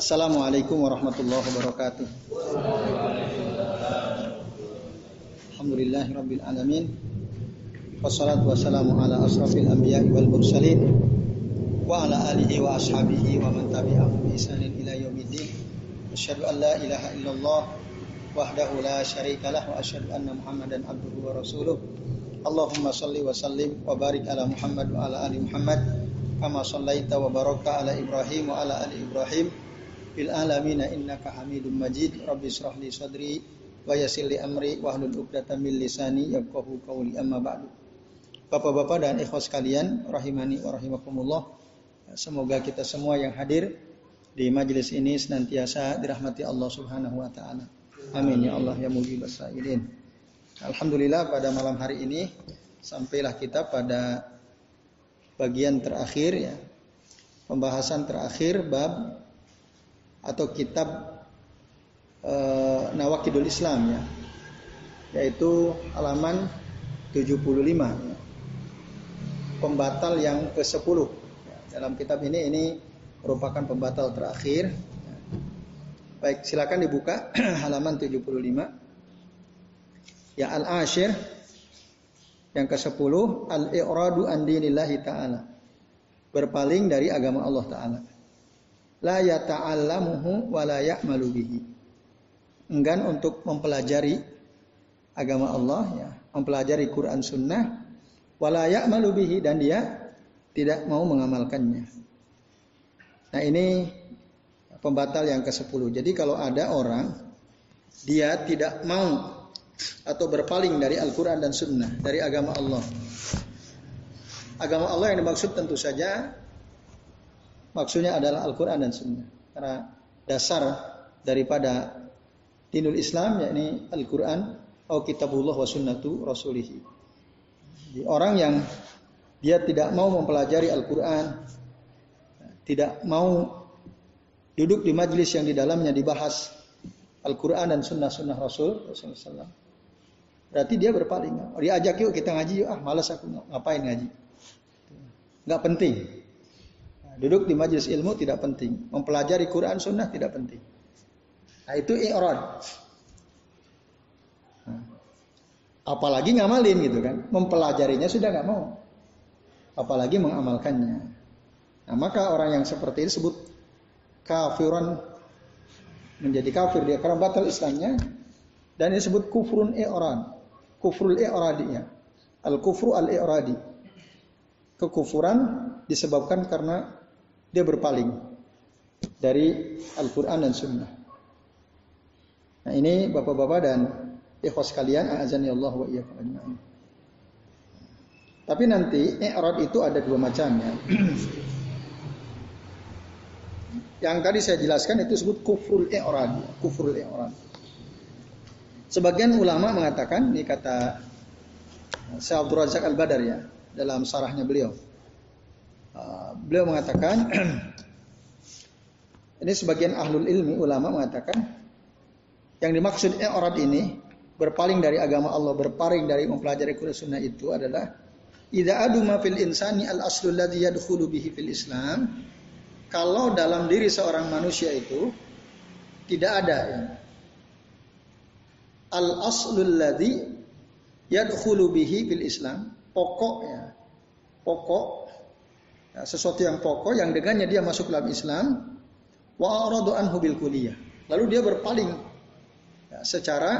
Assalamualaikum warahmatullahi wabarakatuh. Alhamdulillahirabbil alamin. Wassalatu wassalamu ala asrafil anbiya'i wal mursalin wa ala alihi wa ashabihi wa man tabi'ahum bi ihsanin ila yaumiddin. Asyhadu an la ilaha illallah wahdahu la syarika lah wa asyhadu anna Muhammadan abduhu wa rasuluh. Allahumma salli wa sallim wa barik ala Muhammad wa ala ali Muhammad kama sallaita wa baraka ala Ibrahim wa ala ali Ibrahim fil alamin innaka Hamidum Majid. Rabbi israh li sadri wa yassir li amri wa hlul 'uqdatam min lisani yafqahu qawli amma ba'du. Bapak-bapak dan ikhwas sekalian rahimani wa rahimakumullah. Semoga kita semua yang hadir di majelis ini senantiasa dirahmati Allah Subhanahu wa taala. Amin ya Allah ya mujibas sa'ilin. Alhamdulillah pada malam hari ini sampailah kita pada bagian terakhir ya. Pembahasan terakhir bab atau kitab e, Nawakidul Islam ya. Yaitu halaman 75 ya. Pembatal yang ke-10. Ya, dalam kitab ini ini merupakan pembatal terakhir. Ya. Baik, silakan dibuka halaman 75. Ya al-ashir yang ke-10 al-i'radu an dinillahi ta'ala. Berpaling dari agama Allah taala. La yata'allamuhu wa la ya'malu bihi. Enggan untuk mempelajari agama Allah ya, mempelajari Quran sunnah wala ya'malu bihi dan dia tidak mau mengamalkannya. Nah, ini pembatal yang ke-10. Jadi kalau ada orang dia tidak mau atau berpaling dari Al-Quran dan Sunnah dari agama Allah. Agama Allah yang dimaksud tentu saja maksudnya adalah Al-Quran dan Sunnah. Karena dasar daripada dinul Islam yakni Al-Quran atau kitabullah wa sunnatu rasulihi. Jadi orang yang dia tidak mau mempelajari Al-Quran, tidak mau duduk di majlis yang di dalamnya dibahas Al-Quran dan sunnah-sunnah Rasul Rasulullah Berarti dia berpaling. Dia ajak yuk kita ngaji yuk. Ah malas aku ngapain ngaji. Nggak penting. Duduk di majelis ilmu tidak penting. Mempelajari Quran Sunnah tidak penting. Nah itu i'rad. Apalagi ngamalin gitu kan. Mempelajarinya sudah nggak mau. Apalagi mengamalkannya. Nah maka orang yang seperti ini disebut kafiran menjadi kafir dia karena batal Islamnya dan disebut kufrun i'rad kufrul i'radi ya. Al kufru al i'radi. Kekufuran disebabkan karena dia berpaling dari Al-Qur'an dan Sunnah. Nah, ini Bapak-bapak dan ikhwas sekalian, azani Allah wa iyyakum. Tapi nanti i'rad itu ada dua macam ya. Yang tadi saya jelaskan itu disebut kufrul i'rad, kufrul i'rad. Sebagian ulama mengatakan, ini kata Syekh Abdul Razak Al-Badar ya, dalam sarahnya beliau. Uh, beliau mengatakan, ini sebagian ahlul ilmi ulama mengatakan, yang dimaksud i'rad ini berpaling dari agama Allah, berpaling dari mempelajari Quran Sunnah itu adalah Ida adu ma fil insani al aslul ladzi yadkhulu bihi fil Islam. Kalau dalam diri seorang manusia itu tidak ada ya, al aslul ladzi yadkhulu bihi fil Islam. Pokoknya, pokok ya, sesuatu yang pokok yang dengannya dia masuk dalam Islam wa aradu anhu bil. Lalu dia berpaling ya, secara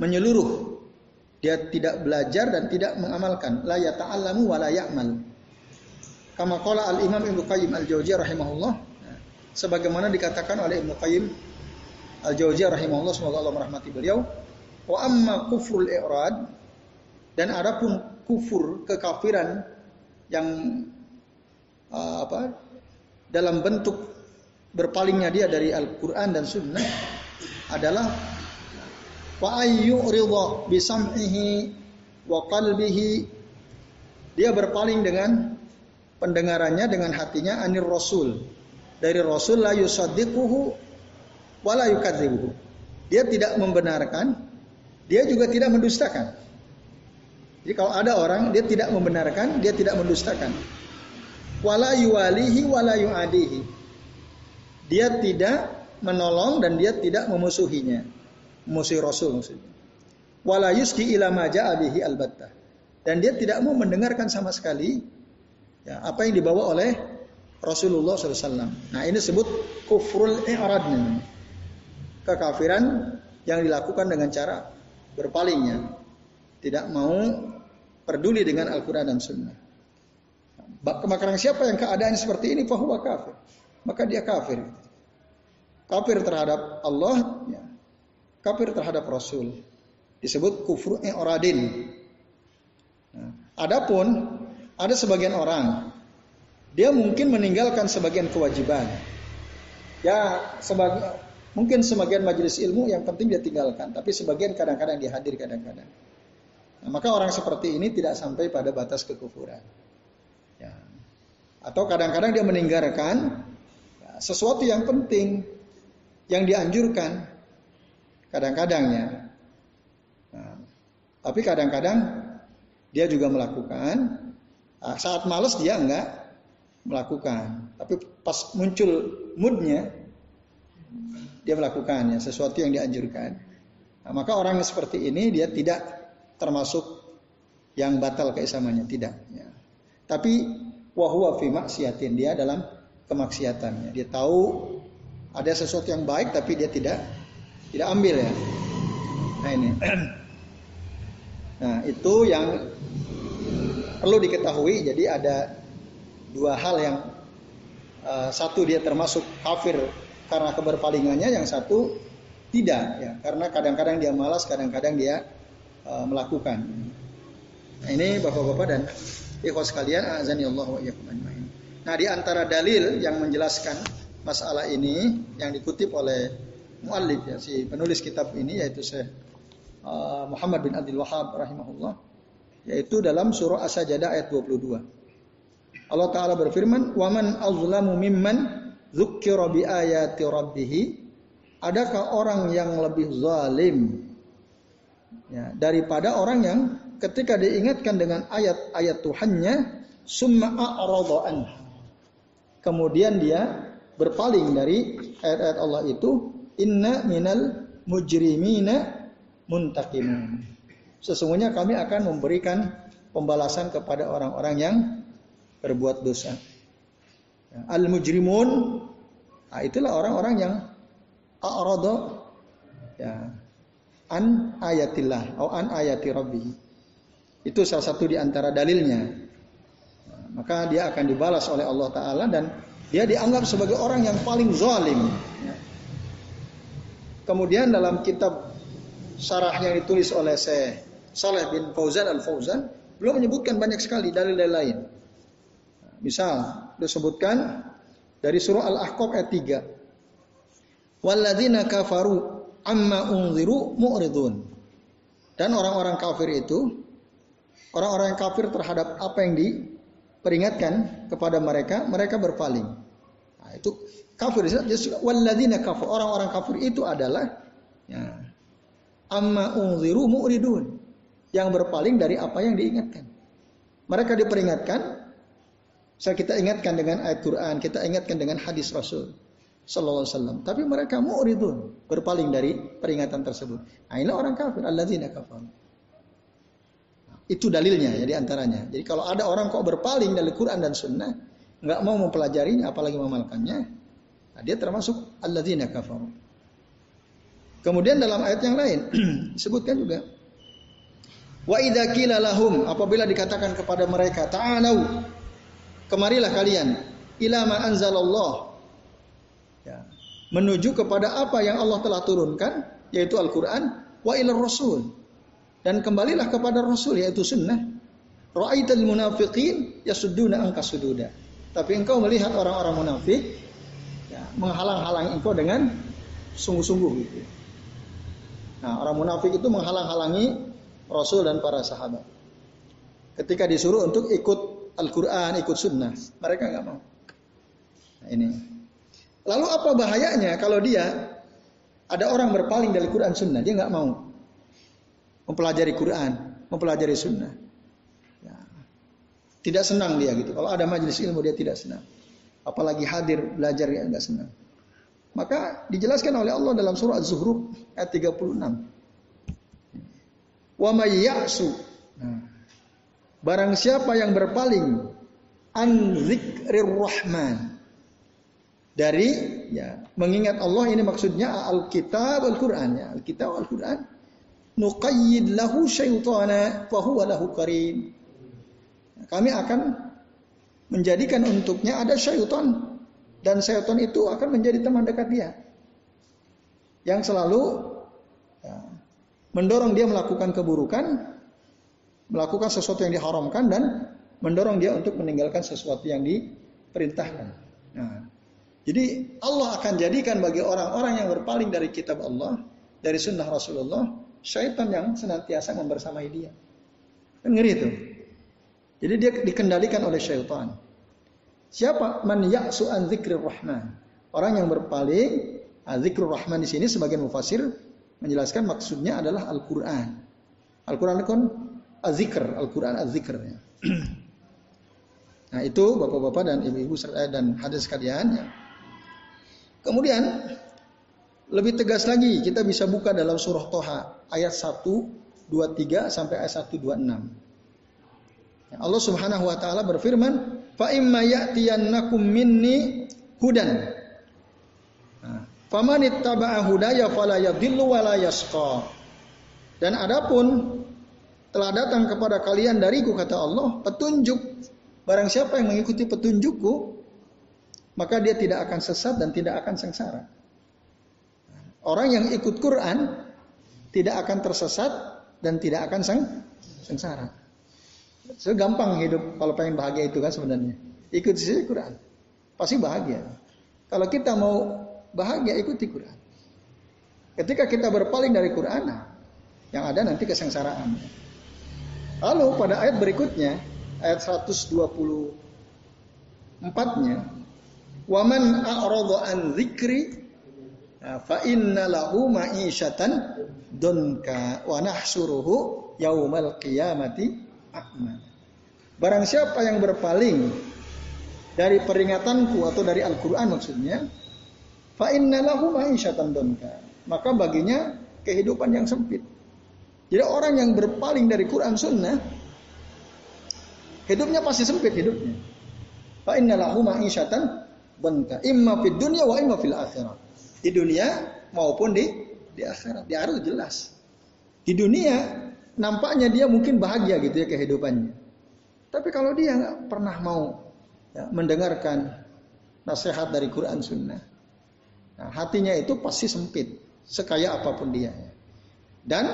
menyeluruh. Dia tidak belajar dan tidak mengamalkan. La yata'allamu wa la ya'mal. Kama qala al-Imam Ibnu Qayyim al-Jauziyah rahimahullah. Ya, sebagaimana dikatakan oleh Ibnu Qayyim al-Jauziyah rahimahullah semoga Allah merahmati beliau Wa amma kufrul i'rad dan adapun kufur kekafiran yang uh, apa dalam bentuk berpalingnya dia dari Al-Qur'an dan Sunnah adalah wa ayyuridha bi sam'ihi wa qalbihi dia berpaling dengan pendengarannya dengan hatinya anir rasul dari rasul la yusaddiquhu wa la yukadzibuhu dia tidak membenarkan dia juga tidak mendustakan. Jadi kalau ada orang dia tidak membenarkan, dia tidak mendustakan. Wala yuwalihi wala yu'adihi. Dia tidak menolong dan dia tidak memusuhinya. Musuh Rasul maksudnya. Wala yusdi ila ma bihi albattah. Dan dia tidak mau mendengarkan sama sekali ya, apa yang dibawa oleh Rasulullah SAW. Nah ini disebut kufrul i'rad Kekafiran yang dilakukan dengan cara berpalingnya. Tidak mau peduli dengan Al-Quran dan Sunnah. Maka siapa yang keadaan seperti ini fahuwa kafir. Maka dia kafir. Kafir terhadap Allah, ya. kafir terhadap Rasul. Disebut kufur i'radin. Nah, adapun ada sebagian orang dia mungkin meninggalkan sebagian kewajiban. Ya, sebagian mungkin sebagian majelis ilmu yang penting dia tinggalkan, tapi sebagian kadang-kadang dia hadir kadang-kadang. Nah, maka orang seperti ini tidak sampai pada batas kekufuran. Ya. Atau kadang-kadang dia meninggalkan ya, sesuatu yang penting yang dianjurkan kadang-kadangnya. Nah, tapi kadang-kadang dia juga melakukan. Nah, saat males dia enggak melakukan. Tapi pas muncul moodnya, dia melakukannya sesuatu yang dianjurkan. Nah, maka orang seperti ini dia tidak termasuk yang batal keislamannya, tidak. Ya. Tapi wahwa fi maksiatin dia dalam kemaksiatannya. Dia tahu ada sesuatu yang baik tapi dia tidak tidak ambil ya. Nah ini. Nah itu yang perlu diketahui. Jadi ada dua hal yang uh, satu dia termasuk kafir karena keberpalingannya, yang satu tidak ya karena kadang-kadang dia malas, kadang-kadang dia uh, melakukan. Nah, ini bapak-bapak dan ikhwas sekalian, azani Allah wa Nah, di antara dalil yang menjelaskan masalah ini yang dikutip oleh muallif ya si penulis kitab ini yaitu Syekh uh, Muhammad bin Abdul Wahab rahimahullah yaitu dalam surah As-Sajdah ayat 22. Allah Ta'ala berfirman, Waman azlamu mimman zukkira bi ayati rabbih. Adakah orang yang lebih zalim ya, daripada orang yang ketika diingatkan dengan ayat-ayat Tuhannya, summa a'rada Kemudian dia berpaling dari ayat-ayat Allah itu, inna minal mujrimina muntakimun. Sesungguhnya kami akan memberikan pembalasan kepada orang-orang yang berbuat dosa. Al mujrimun nah itulah orang-orang yang a'rada ya an ayatillah atau an ayati rabbi. Itu salah satu di antara dalilnya. Maka dia akan dibalas oleh Allah taala dan dia dianggap sebagai orang yang paling zalim. Ya. Kemudian dalam kitab syarah yang ditulis oleh Syekh Saleh bin Fauzan Al-Fauzan belum menyebutkan banyak sekali dalil-dalil lain. Misal disebutkan dari surah Al-Ahqaf ayat 3. Walladzina kafaru amma unziru mu'ridun. Dan orang-orang kafir itu orang-orang yang kafir terhadap apa yang diperingatkan kepada mereka, mereka berpaling. Nah, itu kafir walladzina kafir orang-orang kafir itu adalah ya, amma unziru mu'ridun yang berpaling dari apa yang diingatkan. Mereka diperingatkan, saya kita ingatkan dengan ayat Quran, kita ingatkan dengan hadis Rasul Sallallahu Alaihi Wasallam. Tapi mereka mu'ridun, berpaling dari peringatan tersebut. Nah ini orang kafir, alladzina kafir. Itu dalilnya ya di antaranya. Jadi kalau ada orang kok berpaling dari Quran dan Sunnah, nggak mau mempelajarinya, apalagi memalkannya, nah dia termasuk alladzina kafir. Kemudian dalam ayat yang lain disebutkan juga Wa idza lahum apabila dikatakan kepada mereka ta'alau kemarilah kalian ila ma anzalallah ya, menuju kepada apa yang Allah telah turunkan yaitu Al-Qur'an wa ila rasul dan kembalilah kepada rasul yaitu sunnah ra'aital munafiqin yasudduna angka sududa tapi engkau melihat orang-orang munafik ya, menghalang-halangi engkau dengan sungguh-sungguh gitu. Nah, orang munafik itu menghalang-halangi Rasul dan para sahabat. Ketika disuruh untuk ikut Al-Quran, ikut sunnah. Mereka nggak mau. Nah, ini. Lalu apa bahayanya kalau dia ada orang berpaling dari Quran Sunnah, dia nggak mau mempelajari Quran, mempelajari Sunnah. Ya. Tidak senang dia gitu. Kalau ada majelis ilmu dia tidak senang. Apalagi hadir belajar dia nggak senang. Maka dijelaskan oleh Allah dalam surah Az-Zuhruf ayat 36. Wa may ya'su. Nah, barang siapa yang berpaling an rahman dari ya mengingat Allah ini maksudnya Alkitab Al-Qur'an ya Alkitab Al-Qur'an nuqayyid lahu syaitana fa huwa lahu karim kami akan menjadikan untuknya ada syaitan dan syaitan itu akan menjadi teman dekat dia yang selalu ya, mendorong dia melakukan keburukan melakukan sesuatu yang diharamkan dan mendorong dia untuk meninggalkan sesuatu yang diperintahkan. Nah, jadi Allah akan jadikan bagi orang-orang yang berpaling dari kitab Allah, dari sunnah Rasulullah, syaitan yang senantiasa membersamai dia. Kan ngeri itu. Jadi dia dikendalikan oleh syaitan. Siapa man ya'su an dzikrir rahman? Orang yang berpaling, zikrul rahman di sini sebagian mufasir menjelaskan maksudnya adalah Al-Qur'an. Al-Qur'an kan azikr, Al-Qur'an azikr. Nah itu bapak-bapak dan ibu-ibu dan hadis sekalian. Ya. Kemudian lebih tegas lagi kita bisa buka dalam surah Toha ayat 1, 23 sampai ayat 126. Ya, Allah Subhanahu wa taala berfirman, "Fa imma ya'tiyannakum minni hudan." Nah, Faman ittaba'a hudaya fala yadhillu wa la yasqa. Dan adapun telah datang kepada kalian dariku kata Allah petunjuk Barang siapa yang mengikuti petunjukku, maka dia tidak akan sesat dan tidak akan sengsara. Orang yang ikut Quran tidak akan tersesat dan tidak akan seng sengsara. Segampang hidup kalau pengen bahagia itu kan sebenarnya. Ikut sisi Quran. Pasti bahagia. Kalau kita mau bahagia ikuti Quran. Ketika kita berpaling dari Quran, nah, yang ada nanti kesengsaraan. Lalu pada ayat berikutnya ayat 124-nya Waman a'rada an dzikri fa inna lahu ma'isyatan dunka wa nahsuruhu yaumal qiyamati a'ma. Barang siapa yang berpaling dari peringatanku atau dari Al-Qur'an maksudnya, fa inna lahu ma'isyatan dunka. Maka baginya kehidupan yang sempit. Jadi orang yang berpaling dari Quran Sunnah Hidupnya pasti sempit hidupnya. Fa innalahu ma'isyatan banka imma fid dunya wa imma fil akhirah. Di dunia maupun di di akhirat. Di akhirat jelas. Di dunia nampaknya dia mungkin bahagia gitu ya kehidupannya. Tapi kalau dia nggak pernah mau ya, mendengarkan nasihat dari Quran Sunnah, nah, hatinya itu pasti sempit, sekaya apa pun dia. Dan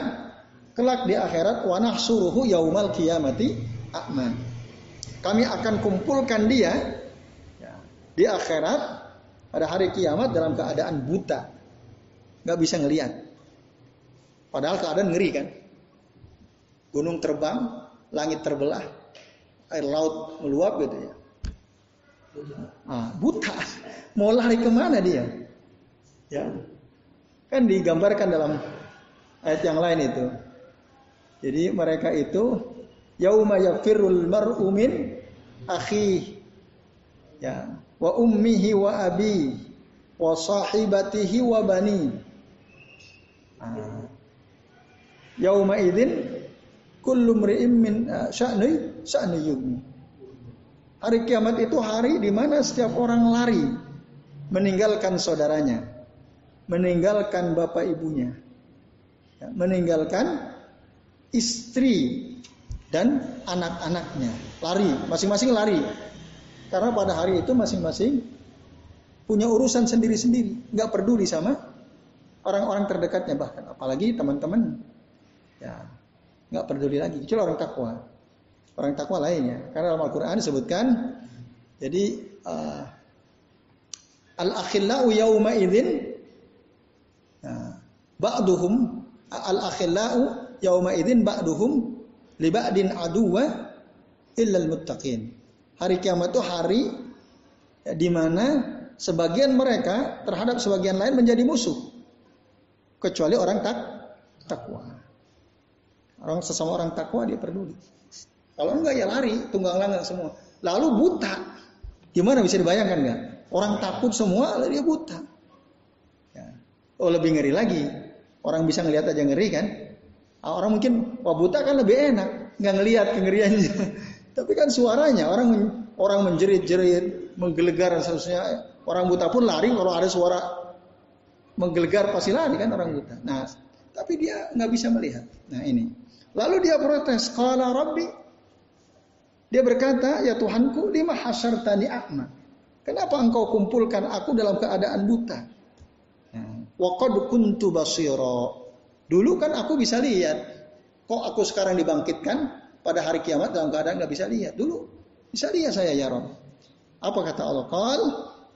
kelak di akhirat wanah suruhu yaumal kiamati akman kami akan kumpulkan dia ya, di akhirat pada hari kiamat dalam keadaan buta, nggak bisa ngelihat. Padahal keadaan ngeri kan, gunung terbang, langit terbelah, air laut meluap gitu ya. Ah, buta, mau lari ke mana dia? Ya, kan digambarkan dalam ayat yang lain itu. Jadi mereka itu yauma yafirul mar'u min akhi ya wa ummihi wa abi wa sahibatihi wa bani yauma idzin kullu mri'in min uh, sya'ni sya'ni yugni hari kiamat itu hari di mana setiap orang lari meninggalkan saudaranya meninggalkan bapak ibunya ya, meninggalkan istri dan anak-anaknya. Lari, masing-masing lari. Karena pada hari itu masing-masing punya urusan sendiri-sendiri, nggak peduli sama orang-orang terdekatnya bahkan, apalagi teman-teman. Ya, nggak peduli lagi. Kecuali orang takwa. Orang takwa lainnya. Karena dalam Al-Quran disebutkan, jadi uh, al-akhillau yauma idzin nah, ba'duhum al-akhillau yauma idzin ba'duhum liba'din aduwa illal muttaqin. Hari kiamat itu hari ya, di mana sebagian mereka terhadap sebagian lain menjadi musuh. Kecuali orang tak takwa. Orang sesama orang takwa dia peduli. Kalau enggak ya lari, tunggang langgang semua. Lalu buta. Gimana bisa dibayangkan enggak? Orang takut semua, lalu dia buta. Oh lebih ngeri lagi. Orang bisa ngelihat aja ngeri kan? Ah, orang mungkin wah buta kan lebih enak, nggak ngelihat kengeriannya. Tapi kan suaranya orang orang menjerit-jerit, menggelegar dan seterusnya. Orang buta pun lari kalau ada suara menggelegar pasti lari kan orang buta. Nah, tapi dia nggak bisa melihat. Nah ini. Lalu dia protes, kalau Rabbi. Dia berkata, ya Tuhanku, lima tani a'ma. Kenapa engkau kumpulkan aku dalam keadaan buta? Nah, Waqad kuntu basiro. Dulu kan aku bisa lihat. Kok aku sekarang dibangkitkan pada hari kiamat dalam keadaan nggak bisa lihat? Dulu bisa lihat saya ya Rob. Apa kata Allah? Qal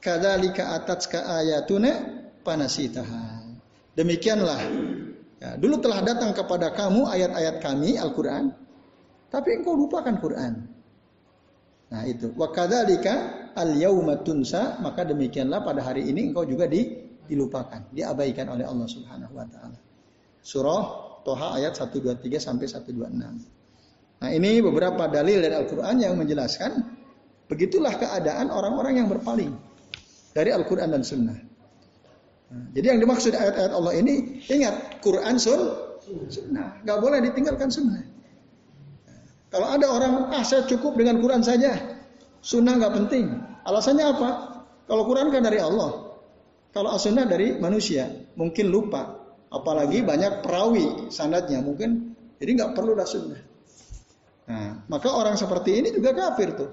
kadzalika atatska ayatuna panasitaha. Demikianlah. Ya, dulu telah datang kepada kamu ayat-ayat kami Al-Qur'an, tapi engkau lupakan Quran. Nah itu. Wa kadzalika al yauma tunsa, maka demikianlah pada hari ini engkau juga di, dilupakan, diabaikan oleh Allah Subhanahu wa taala. Surah Toha ayat 123 sampai 126. Nah ini beberapa dalil dari Al-Quran yang menjelaskan begitulah keadaan orang-orang yang berpaling dari Al-Quran dan Sunnah. Nah, jadi yang dimaksud ayat-ayat Allah ini ingat Quran sun Sunnah, nggak boleh ditinggalkan Sunnah. Kalau ada orang ah saya cukup dengan Quran saja, Sunnah nggak penting. Alasannya apa? Kalau Quran kan dari Allah, kalau Sunnah dari manusia, mungkin lupa. Apalagi banyak perawi sanadnya mungkin jadi nggak perlu sunnah. Nah, maka orang seperti ini juga kafir tuh.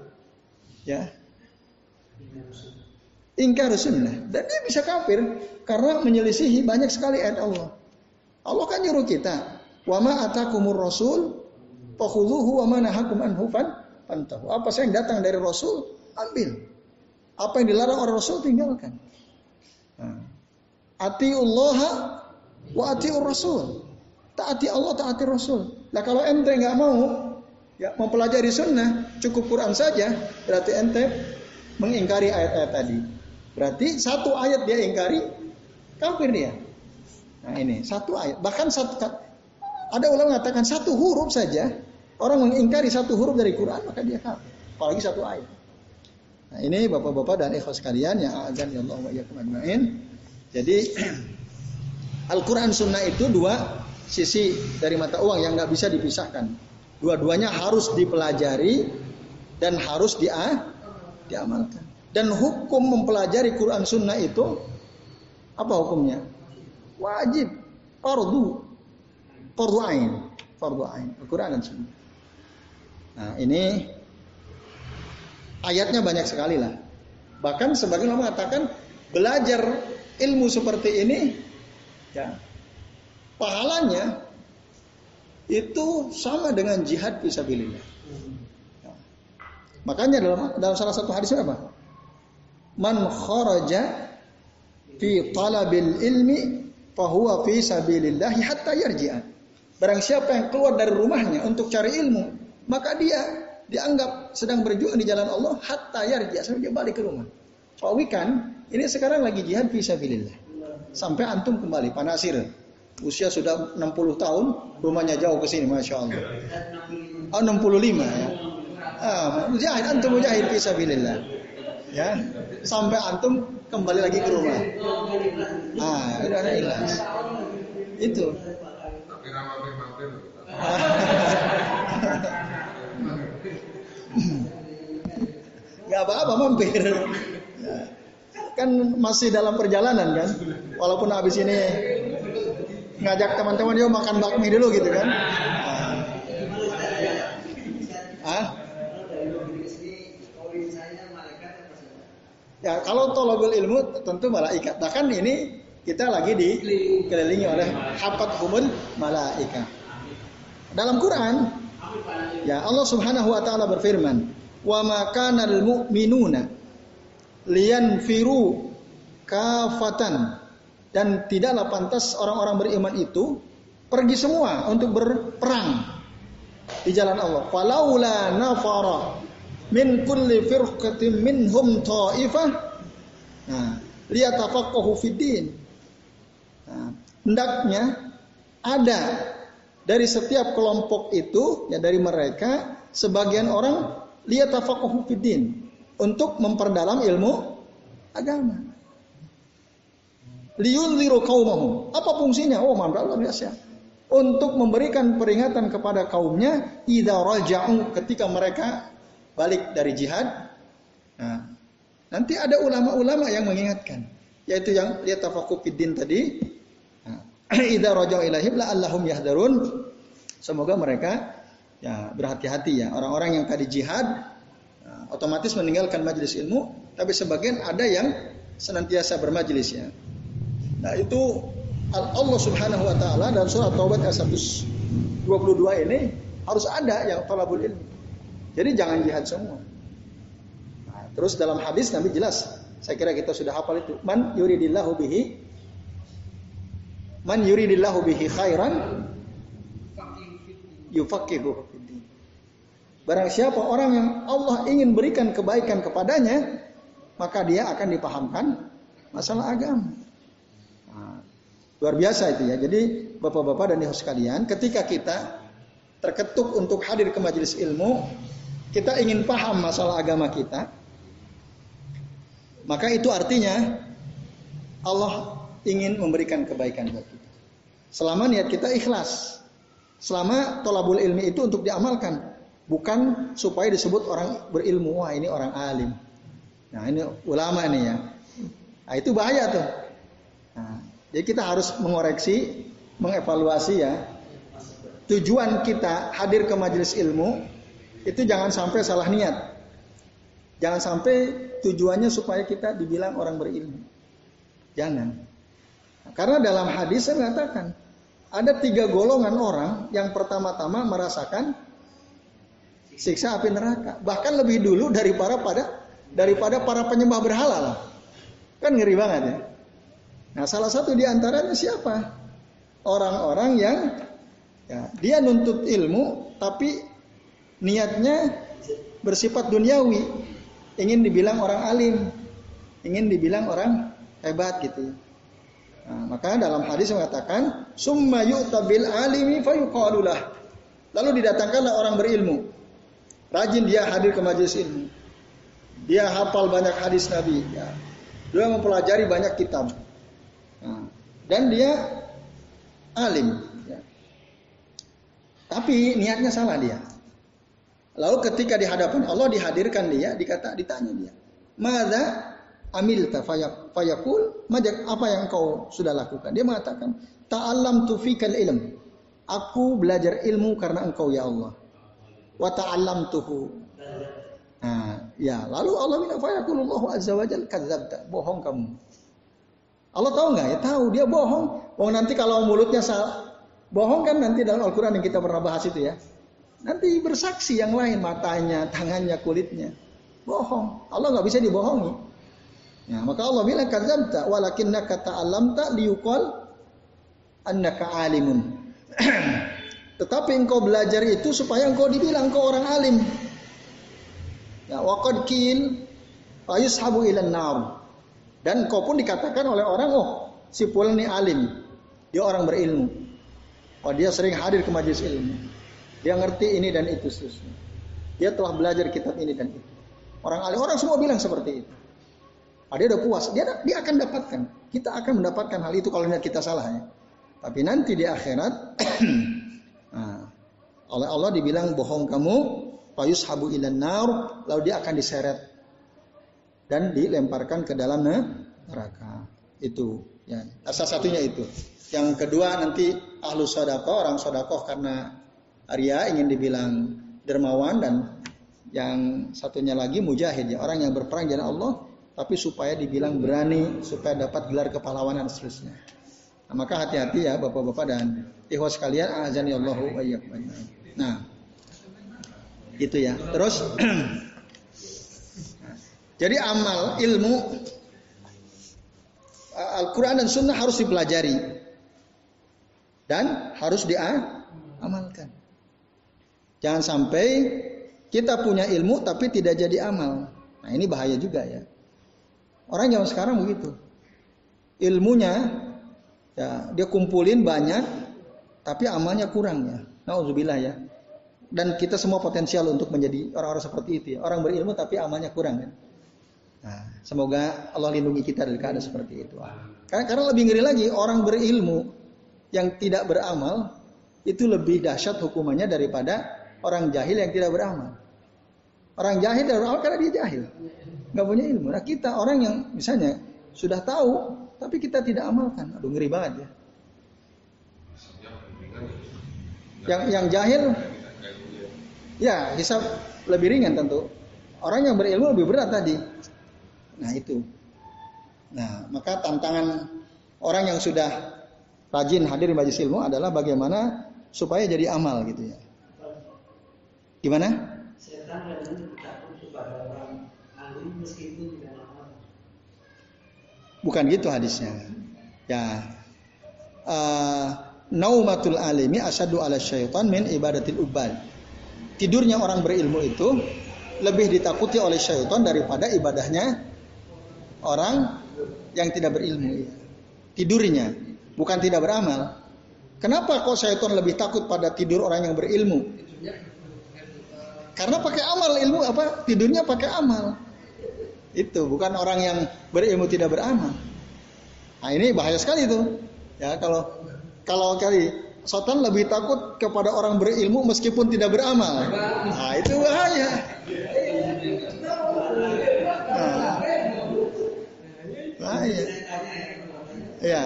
Ya. Ingkar sunnah. Dan dia bisa kafir karena menyelisihi banyak sekali ayat Allah. Allah kan nyuruh kita, "Wa ma atakumur rasul fakhudhuhu wa ma nahakum anhu fantahu." Apa yang datang dari Rasul, ambil. Apa yang dilarang oleh Rasul tinggalkan. Nah. Allah Wa atiur rasul. Taati Allah, taati Rasul. Nah kalau ente nggak mau ya mempelajari sunnah, cukup Quran saja, berarti ente mengingkari ayat-ayat tadi. Berarti satu ayat dia ingkari, kafir dia. Nah ini satu ayat, bahkan satu ada ulama mengatakan satu huruf saja orang mengingkari satu huruf dari Quran maka dia kafir. Apalagi satu ayat. Nah ini bapak-bapak dan ikhwas sekalian yang azan ya Allah wa Jadi Al-Quran Sunnah itu dua sisi dari mata uang yang nggak bisa dipisahkan. Dua-duanya harus dipelajari dan harus dia diamalkan. Dan hukum mempelajari Quran Sunnah itu apa hukumnya? Wajib, fardu, fardu ain, fardu ain, Al-Quran dan Sunnah. Nah ini ayatnya banyak sekali lah. Bahkan sebagian orang mengatakan belajar ilmu seperti ini ya pahalanya itu sama dengan jihad fisabilillah. Ya. Makanya dalam dalam salah satu hadis apa? Man kharaja fi talabil ilmi fahuwa fi sabilillah hatta yarji'a. Barang siapa yang keluar dari rumahnya untuk cari ilmu, maka dia dianggap sedang berjuang di jalan Allah hatta yarji'a sampai dia balik ke rumah. Fawikan, ini sekarang lagi jihad fi sabilillah sampai antum kembali panasir usia sudah 60 tahun rumahnya jauh ke sini masya Allah. Oh 65 ya? Ah, mujahid antum mujahid fisabilillah ya sampai antum kembali lagi ke rumah. Ah udah ada ikhlas. Itu. Gak apa-apa mampir. Kan masih dalam perjalanan kan. Walaupun habis ini ngajak teman-teman yuk makan bakmi dulu gitu kan. Ah. Ya kalau tolobul ilmu tentu malaikat. Bahkan ini kita lagi dikelilingi oleh hapat humun malaikat. Dalam Quran, ya Allah Subhanahu wa taala berfirman, "Wa ma kana mu'minuna lian firu kafatan dan tidaklah pantas orang-orang beriman itu pergi semua untuk berperang di jalan Allah. Falaula nafara min kulli firqatin minhum ta'ifah. Nah, liyatafaqahu fiddin. Nah, hendaknya ada dari setiap kelompok itu ya dari mereka sebagian orang liyatafaqahu fiddin untuk memperdalam ilmu agama. Liyunziru qaumahum. Apa fungsinya? Oh, mantap luar biasa. Untuk memberikan peringatan kepada kaumnya idza raja'u ketika mereka balik dari jihad. Nah, nanti ada ulama-ulama yang mengingatkan, yaitu yang lihat tafaqquh fiddin tadi. Nah, idza raja'u ilaihim la'allahum yahdarun. Semoga mereka ya berhati-hati ya. Orang-orang yang tadi jihad nah, otomatis meninggalkan majelis ilmu, tapi sebagian ada yang senantiasa bermajelis ya. Nah itu Allah Subhanahu Wa Taala dalam surat Taubat ayat 122 ini harus ada yang talabul ilmi. Jadi jangan jihad semua. Nah, terus dalam hadis Nabi jelas, saya kira kita sudah hafal itu. Man yuridillahu bihi Man yuridillahu bihi khairan yufaqihu Barang siapa orang yang Allah ingin berikan kebaikan kepadanya, maka dia akan dipahamkan masalah agama. Luar biasa itu ya. Jadi bapak-bapak dan ibu sekalian, ketika kita terketuk untuk hadir ke majelis ilmu, kita ingin paham masalah agama kita, maka itu artinya Allah ingin memberikan kebaikan buat kita. Selama niat kita ikhlas. Selama tolabul ilmi itu untuk diamalkan. Bukan supaya disebut orang berilmu. Wah ini orang alim. Nah ini ulama nih ya. Nah itu bahaya tuh. Jadi kita harus mengoreksi, mengevaluasi ya. Tujuan kita hadir ke majelis ilmu itu jangan sampai salah niat. Jangan sampai tujuannya supaya kita dibilang orang berilmu. Jangan. Karena dalam hadis saya mengatakan ada tiga golongan orang yang pertama-tama merasakan siksa api neraka. Bahkan lebih dulu daripada pada daripada para penyembah berhala lah. Kan ngeri banget ya. Nah, salah satu di antaranya siapa? Orang-orang yang ya, dia nuntut ilmu tapi niatnya bersifat duniawi, ingin dibilang orang alim, ingin dibilang orang hebat gitu. Nah, maka dalam hadis mengatakan summa yu'tabil alimi fayuqalulah. Lalu didatangkanlah orang berilmu. Rajin dia hadir ke majelis ilmu. Dia hafal banyak hadis Nabi. Ya. Dia mempelajari banyak kitab. Dan dia alim. Ya. Tapi niatnya salah dia. Lalu ketika di hadapan Allah dihadirkan dia, dikata ditanya dia, "Mada amil fayakul majak apa yang kau sudah lakukan?" Dia mengatakan, "Ta'allam tufikal ilm." Aku belajar ilmu karena engkau ya Allah. Wa ta'allam tuhu. Nah, ya, lalu Allah bilang fayakulullahu azza wajal kadzabta. Bohong kamu. Allah tahu nggak ya? Tahu dia bohong. Wong nanti kalau mulutnya salah, bohong kan nanti dalam Al-Quran yang kita pernah bahas itu ya. Nanti bersaksi yang lain matanya, tangannya, kulitnya. Bohong. Allah nggak bisa dibohongi. Ya, maka Allah bilang kadzabta walakinnaka ta'allamta liyuqal annaka alimun. Tetapi engkau belajar itu supaya engkau dibilang engkau orang alim. Ya, waqad kil ayushabu ilan nar. Dan kau pun dikatakan oleh orang, oh si Fulan ini alim. Dia orang berilmu. Oh dia sering hadir ke majelis ilmu. Dia ngerti ini dan itu seterusnya. Dia telah belajar kitab ini dan itu. Orang alim, orang semua bilang seperti itu. Oh, dia udah puas, dia dia akan dapatkan. Kita akan mendapatkan hal itu kalau kita salah ya. Tapi nanti di akhirat, nah, oleh Allah dibilang bohong kamu, payus habu ilan nar, lalu dia akan diseret dan dilemparkan ke dalam neraka. Itu ya. Asal satunya itu. Yang kedua nanti ahlu sodako, orang sodako karena Arya ingin dibilang dermawan dan yang satunya lagi mujahid ya orang yang berperang jalan Allah tapi supaya dibilang berani supaya dapat gelar kepahlawanan seterusnya. Nah, maka hati-hati ya bapak-bapak dan ikhwas sekalian azani Allahu Nah, itu ya. Terus Jadi amal ilmu Al-Quran dan Sunnah harus dipelajari dan harus diamalkan. Jangan sampai kita punya ilmu tapi tidak jadi amal. Nah ini bahaya juga ya. Orang zaman sekarang begitu. Ilmunya ya dia kumpulin banyak tapi amalnya kurang ya. Nauzubillah ya. Dan kita semua potensial untuk menjadi orang-orang seperti itu ya. Orang berilmu tapi amalnya kurang kan. Nah, semoga Allah lindungi kita dari keadaan seperti itu. Karena, karena lebih ngeri lagi orang berilmu yang tidak beramal itu lebih dahsyat hukumannya daripada orang jahil yang tidak beramal. Orang jahil tidak beramal karena dia jahil, nggak punya ilmu. Nah kita orang yang misalnya sudah tahu tapi kita tidak amalkan, aduh ngeri banget ya. Yang yang jahil, ya hisap lebih ringan tentu. Orang yang berilmu lebih berat tadi. Nah itu. Nah maka tantangan orang yang sudah rajin hadir di majelis ilmu adalah bagaimana supaya jadi amal gitu ya. Gimana? Bukan gitu hadisnya. Ya. Uh, naumatul alimi asadu ala syaitan min ibadatil ubal. Tidurnya orang berilmu itu lebih ditakuti oleh syaitan daripada ibadahnya orang yang tidak berilmu. Tidurnya, bukan tidak beramal. Kenapa kok syaitan lebih takut pada tidur orang yang berilmu? Karena pakai amal ilmu apa? Tidurnya pakai amal. Itu bukan orang yang berilmu tidak beramal. Nah ini bahaya sekali itu. Ya kalau kalau kali setan lebih takut kepada orang berilmu meskipun tidak beramal. Nah, itu bahaya. Nah, bahaya. Ya.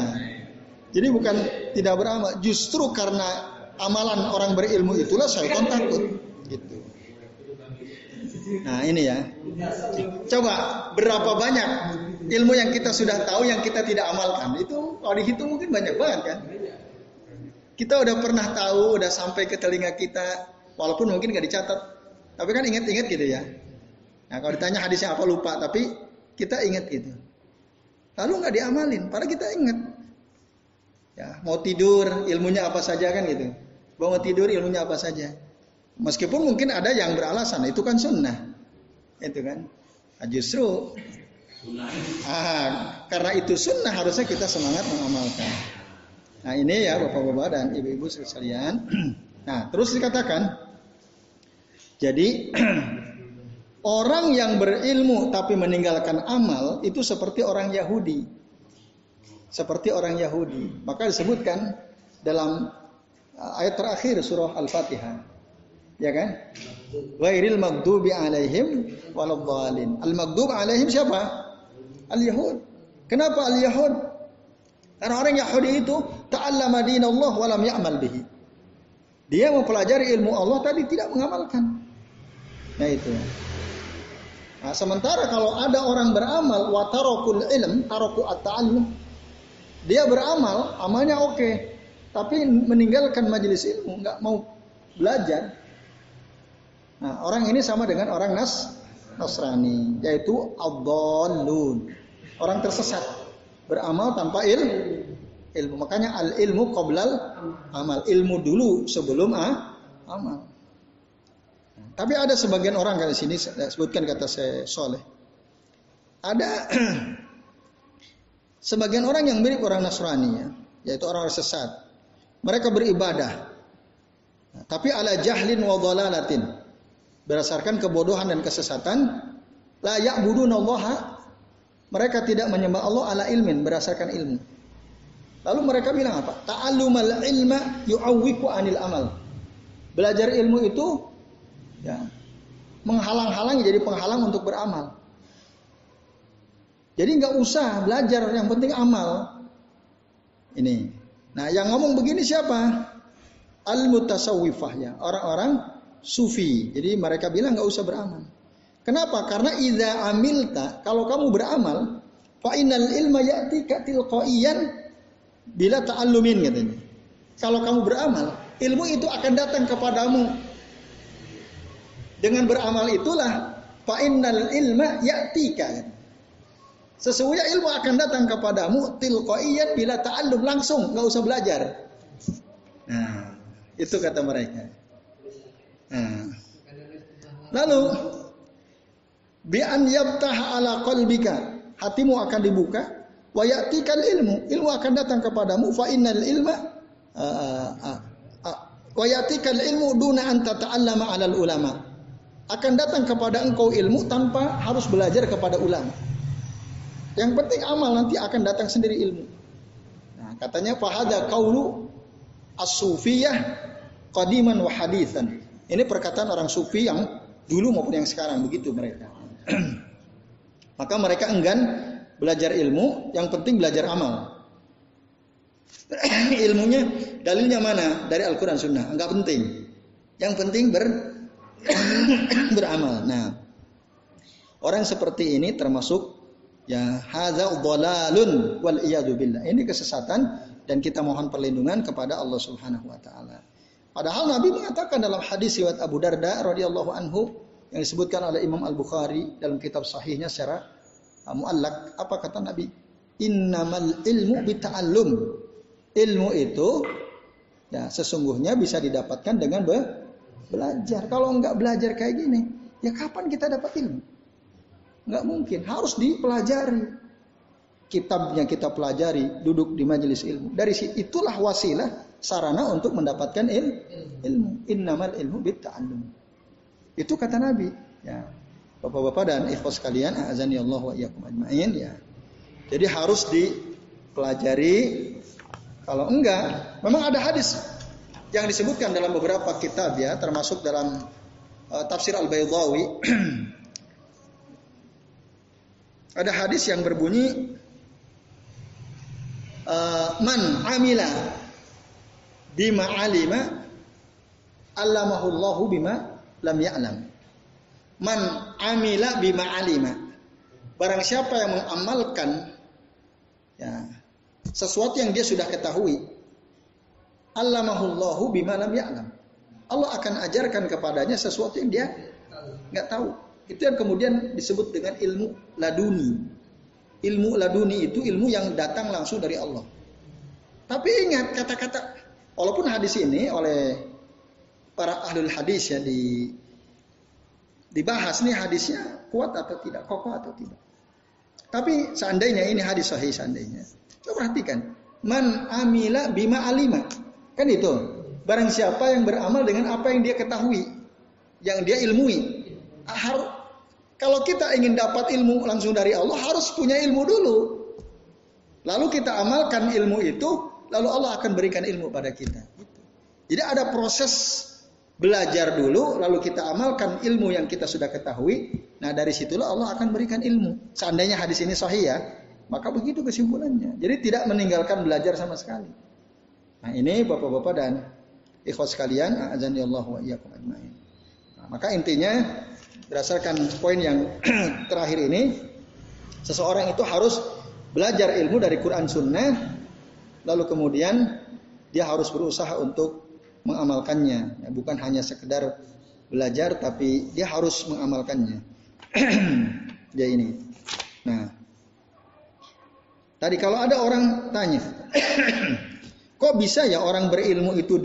Jadi bukan tidak beramal, justru karena amalan orang berilmu itulah syaitan takut. Gitu. Nah ini ya. Coba berapa banyak ilmu yang kita sudah tahu yang kita tidak amalkan. Itu kalau dihitung mungkin banyak banget kan. Kita udah pernah tahu, udah sampai ke telinga kita, walaupun mungkin gak dicatat. Tapi kan ingat-ingat gitu ya. Nah kalau ditanya hadisnya apa lupa, tapi kita ingat gitu. Lalu nggak diamalin, padahal kita ingat. Ya, mau tidur, ilmunya apa saja kan gitu. Mau tidur, ilmunya apa saja. Meskipun mungkin ada yang beralasan, itu kan sunnah. Itu kan. Nah, justru ah, karena itu sunnah harusnya kita semangat mengamalkan. Nah ini ya bapak-bapak dan ibu-ibu sekalian. Nah terus dikatakan, jadi orang yang berilmu tapi meninggalkan amal itu seperti orang Yahudi. Seperti orang Yahudi. Maka disebutkan dalam uh, ayat terakhir surah Al-Fatihah. Ya kan? Wairil maghdubi alaihim waladhdallin. Al-maghdub alaihim siapa? Al-Yahud. Kenapa Al-Yahud? Karena orang Yahudi itu ta'allama dinallah wa lam ya'mal bihi. Dia mempelajari ilmu Allah tadi tidak mengamalkan. Nah itu. Nah, sementara kalau ada orang beramal wa tarakul ilm, taraku at-ta'allum. Dia beramal, amalnya oke, okay, tapi meninggalkan majelis ilmu, nggak mau belajar. Nah, orang ini sama dengan orang Nas Nasrani, yaitu ad-dallun, orang tersesat beramal tanpa ilmu. Ilmu makanya al ilmu qoblal amal. Ilmu dulu sebelum ah, amal. Tapi ada sebagian orang di sini sebutkan kata saya soleh. Ada sebagian orang yang mirip orang Nasrani ya, yaitu orang sesat. Mereka beribadah. Tapi ala jahlin wa dhalalatin. Berdasarkan kebodohan dan kesesatan, la ya'budunallaha mereka tidak menyembah Allah ala ilmin berdasarkan ilmu. Lalu mereka bilang apa? Ta'allumal ilma yu'awwiku anil amal. Belajar ilmu itu ya, menghalang-halangi jadi penghalang untuk beramal. Jadi nggak usah belajar, yang penting amal. Ini. Nah, yang ngomong begini siapa? Al mutasawwifah ya, orang-orang sufi. Jadi mereka bilang nggak usah beramal. Kenapa? Karena idza amilta, kalau kamu beramal, fa innal ilma ya'tika tilqaiyan bila ta'allumin katanya. Kalau kamu beramal, ilmu itu akan datang kepadamu. Dengan beramal itulah fa innal ilma ya'tika. Sesungguhnya ilmu akan datang kepadamu tilqaiyan bila ta'allum langsung, nggak usah belajar. Nah, itu kata mereka. Nah. Lalu bi an yabtah ala qalbika hatimu akan dibuka wa ya'tikal ilmu ilmu akan datang kepadamu fa innal ilma uh, uh, uh, wa ya'tikal ilmu duna an tata'allama alal ulama akan datang kepada engkau ilmu tanpa harus belajar kepada ulama. Yang penting amal nanti akan datang sendiri ilmu. Nah, katanya fahada kaulu as-sufiyah qadiman wa. Ini perkataan orang sufi yang dulu maupun yang sekarang begitu mereka. Maka mereka enggan belajar ilmu, yang penting belajar amal. Ilmunya dalilnya mana? Dari Al-Qur'an Sunnah, enggak penting. Yang penting ber beramal. Nah, orang seperti ini termasuk ya hadza dhalalun wal iyadu billah. Ini kesesatan dan kita mohon perlindungan kepada Allah Subhanahu wa taala. Padahal Nabi mengatakan dalam hadis riwayat Abu Darda radhiyallahu anhu yang disebutkan oleh Imam Al-Bukhari dalam kitab sahihnya secara uh, muallak apa kata Nabi? Innamal ilmu bita'allum. Ilmu itu ya sesungguhnya bisa didapatkan dengan be belajar. Kalau nggak belajar kayak gini, ya kapan kita dapat ilmu? Nggak mungkin, harus dipelajari. Kitabnya kita pelajari, duduk di majelis ilmu. Dari itulah wasilah sarana untuk mendapatkan il, ilmu. Innamal ilmu bitta'allum. Itu kata Nabi. Ya. Bapak-bapak dan ikhwas sekalian, azani Allah wa iyyakum ajmain ya. Jadi harus dipelajari. Kalau enggak, memang ada hadis yang disebutkan dalam beberapa kitab ya, termasuk dalam uh, tafsir Al-Baydawi. ada hadis yang berbunyi uh, man amila bima alima allamahullahu bima lam ya'lam. Man amila bima alima. Barang siapa yang mengamalkan ya, sesuatu yang dia sudah ketahui, Allamahullahu bima lam ya'lam. Allah akan ajarkan kepadanya sesuatu yang dia nggak tahu. Itu yang kemudian disebut dengan ilmu laduni. Ilmu laduni itu ilmu yang datang langsung dari Allah. Tapi ingat kata-kata, walaupun hadis ini oleh para ahlul hadis ya di dibahas nih hadisnya kuat atau tidak, kokoh atau tidak. Tapi seandainya ini hadis sahih seandainya, coba perhatikan, man amila bima alima. Kan itu. Barang siapa yang beramal dengan apa yang dia ketahui, yang dia ilmui. Harus kalau kita ingin dapat ilmu langsung dari Allah harus punya ilmu dulu. Lalu kita amalkan ilmu itu, lalu Allah akan berikan ilmu pada kita. Jadi ada proses belajar dulu, lalu kita amalkan ilmu yang kita sudah ketahui. Nah dari situlah Allah akan berikan ilmu. Seandainya hadis ini sahih ya, maka begitu kesimpulannya. Jadi tidak meninggalkan belajar sama sekali. Nah ini bapak-bapak dan ikhwas sekalian, azani Allah wa ajmain. Nah, maka intinya berdasarkan poin yang terakhir ini, seseorang itu harus belajar ilmu dari Quran Sunnah, lalu kemudian dia harus berusaha untuk mengamalkannya, ya, bukan hanya sekedar belajar, tapi dia harus mengamalkannya. ya ini. Nah, tadi kalau ada orang tanya, Kok bisa ya orang berilmu itu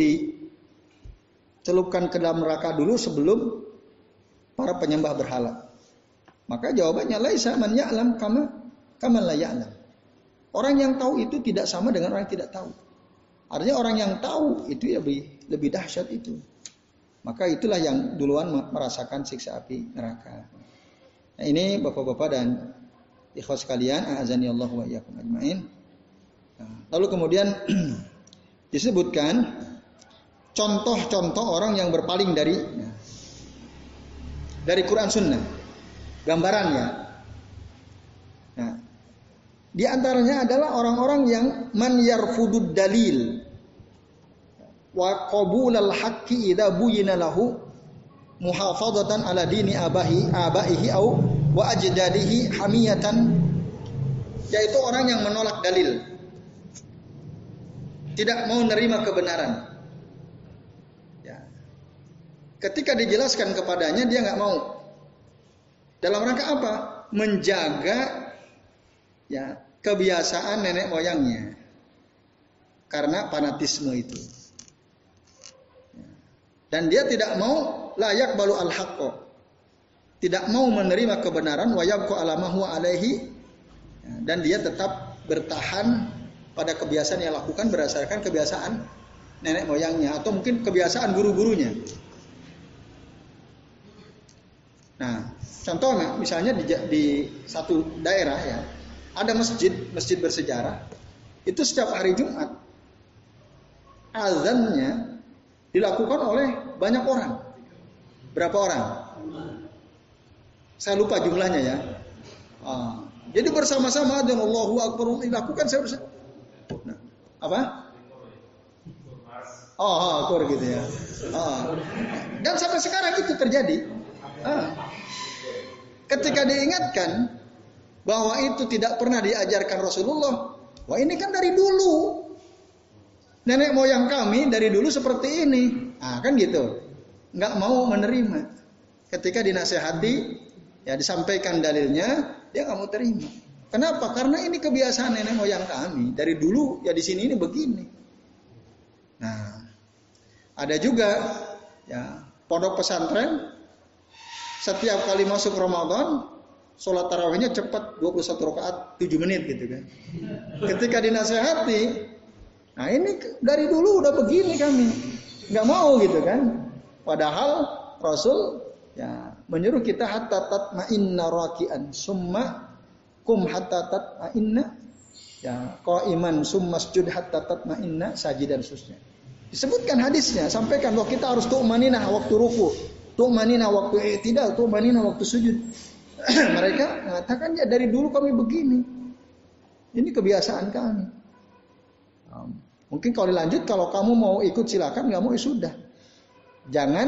dicelupkan ke dalam neraka dulu sebelum para penyembah berhala? Maka jawabannya laisa man ya'lam kama kama la ya'lam. Orang yang tahu itu tidak sama dengan orang yang tidak tahu. Artinya orang yang tahu itu ya lebih lebih dahsyat itu. Maka itulah yang duluan merasakan siksa api neraka. Nah, ini Bapak-bapak dan ikhwas sekalian, azani Allah wa ajmain. Nah, lalu kemudian disebutkan contoh-contoh orang yang berpaling dari dari Quran Sunnah. Gambarannya. Nah, di antaranya adalah orang-orang yang man yarfudud dalil wa qabul al haqqi idza buyina lahu muhafadatan ala dini abahi abaihi au wa ajdadihi hamiyatan yaitu orang yang menolak dalil tidak mau menerima kebenaran. Ya. Ketika dijelaskan kepadanya dia nggak mau. Dalam rangka apa? Menjaga ya kebiasaan nenek moyangnya. Karena fanatisme itu. Ya. Dan dia tidak mau layak balu al haqqo. Tidak mau menerima kebenaran wayabku alamahu alaihi ya. dan dia tetap bertahan pada kebiasaan yang lakukan berdasarkan kebiasaan nenek moyangnya atau mungkin kebiasaan guru-gurunya. Contoh misalnya di, di satu daerah ya, ada masjid, masjid bersejarah. Itu setiap hari Jumat azannya dilakukan oleh banyak orang. Berapa orang? Saya lupa jumlahnya ya. Ah, jadi bersama-sama dan Allahu Akbar dilakukan. Nah, apa? Oh, oh akur gitu ya. Oh. Dan sampai sekarang itu terjadi. Ah. Ketika diingatkan bahwa itu tidak pernah diajarkan Rasulullah, wah ini kan dari dulu. Nenek moyang kami dari dulu seperti ini. Ah kan gitu. Nggak mau menerima. Ketika dinasehati, ya disampaikan dalilnya, dia nggak mau terima. Kenapa? Karena ini kebiasaan nenek moyang kami. Dari dulu ya di sini ini begini. Nah, ada juga ya pondok pesantren setiap kali masuk Ramadan sholat tarawihnya cepat 21 rakaat 7 menit gitu kan. Ketika dinasehati, nah ini dari dulu udah begini kami, nggak mau gitu kan. Padahal Rasul ya menyuruh kita hatta tatma'inna raki'an summa kum hatta tatma'inna ya iman summa sujud hatta tatma'inna sajidan susnya. Disebutkan hadisnya, sampaikan bahwa kita harus tu'manina waktu ruku, tu'manina waktu tidak, tu'manina waktu sujud. Mereka mengatakan ya dari dulu kami begini. Ini kebiasaan kami. Mungkin kalau dilanjut, kalau kamu mau ikut silakan, nggak mau ya sudah. Jangan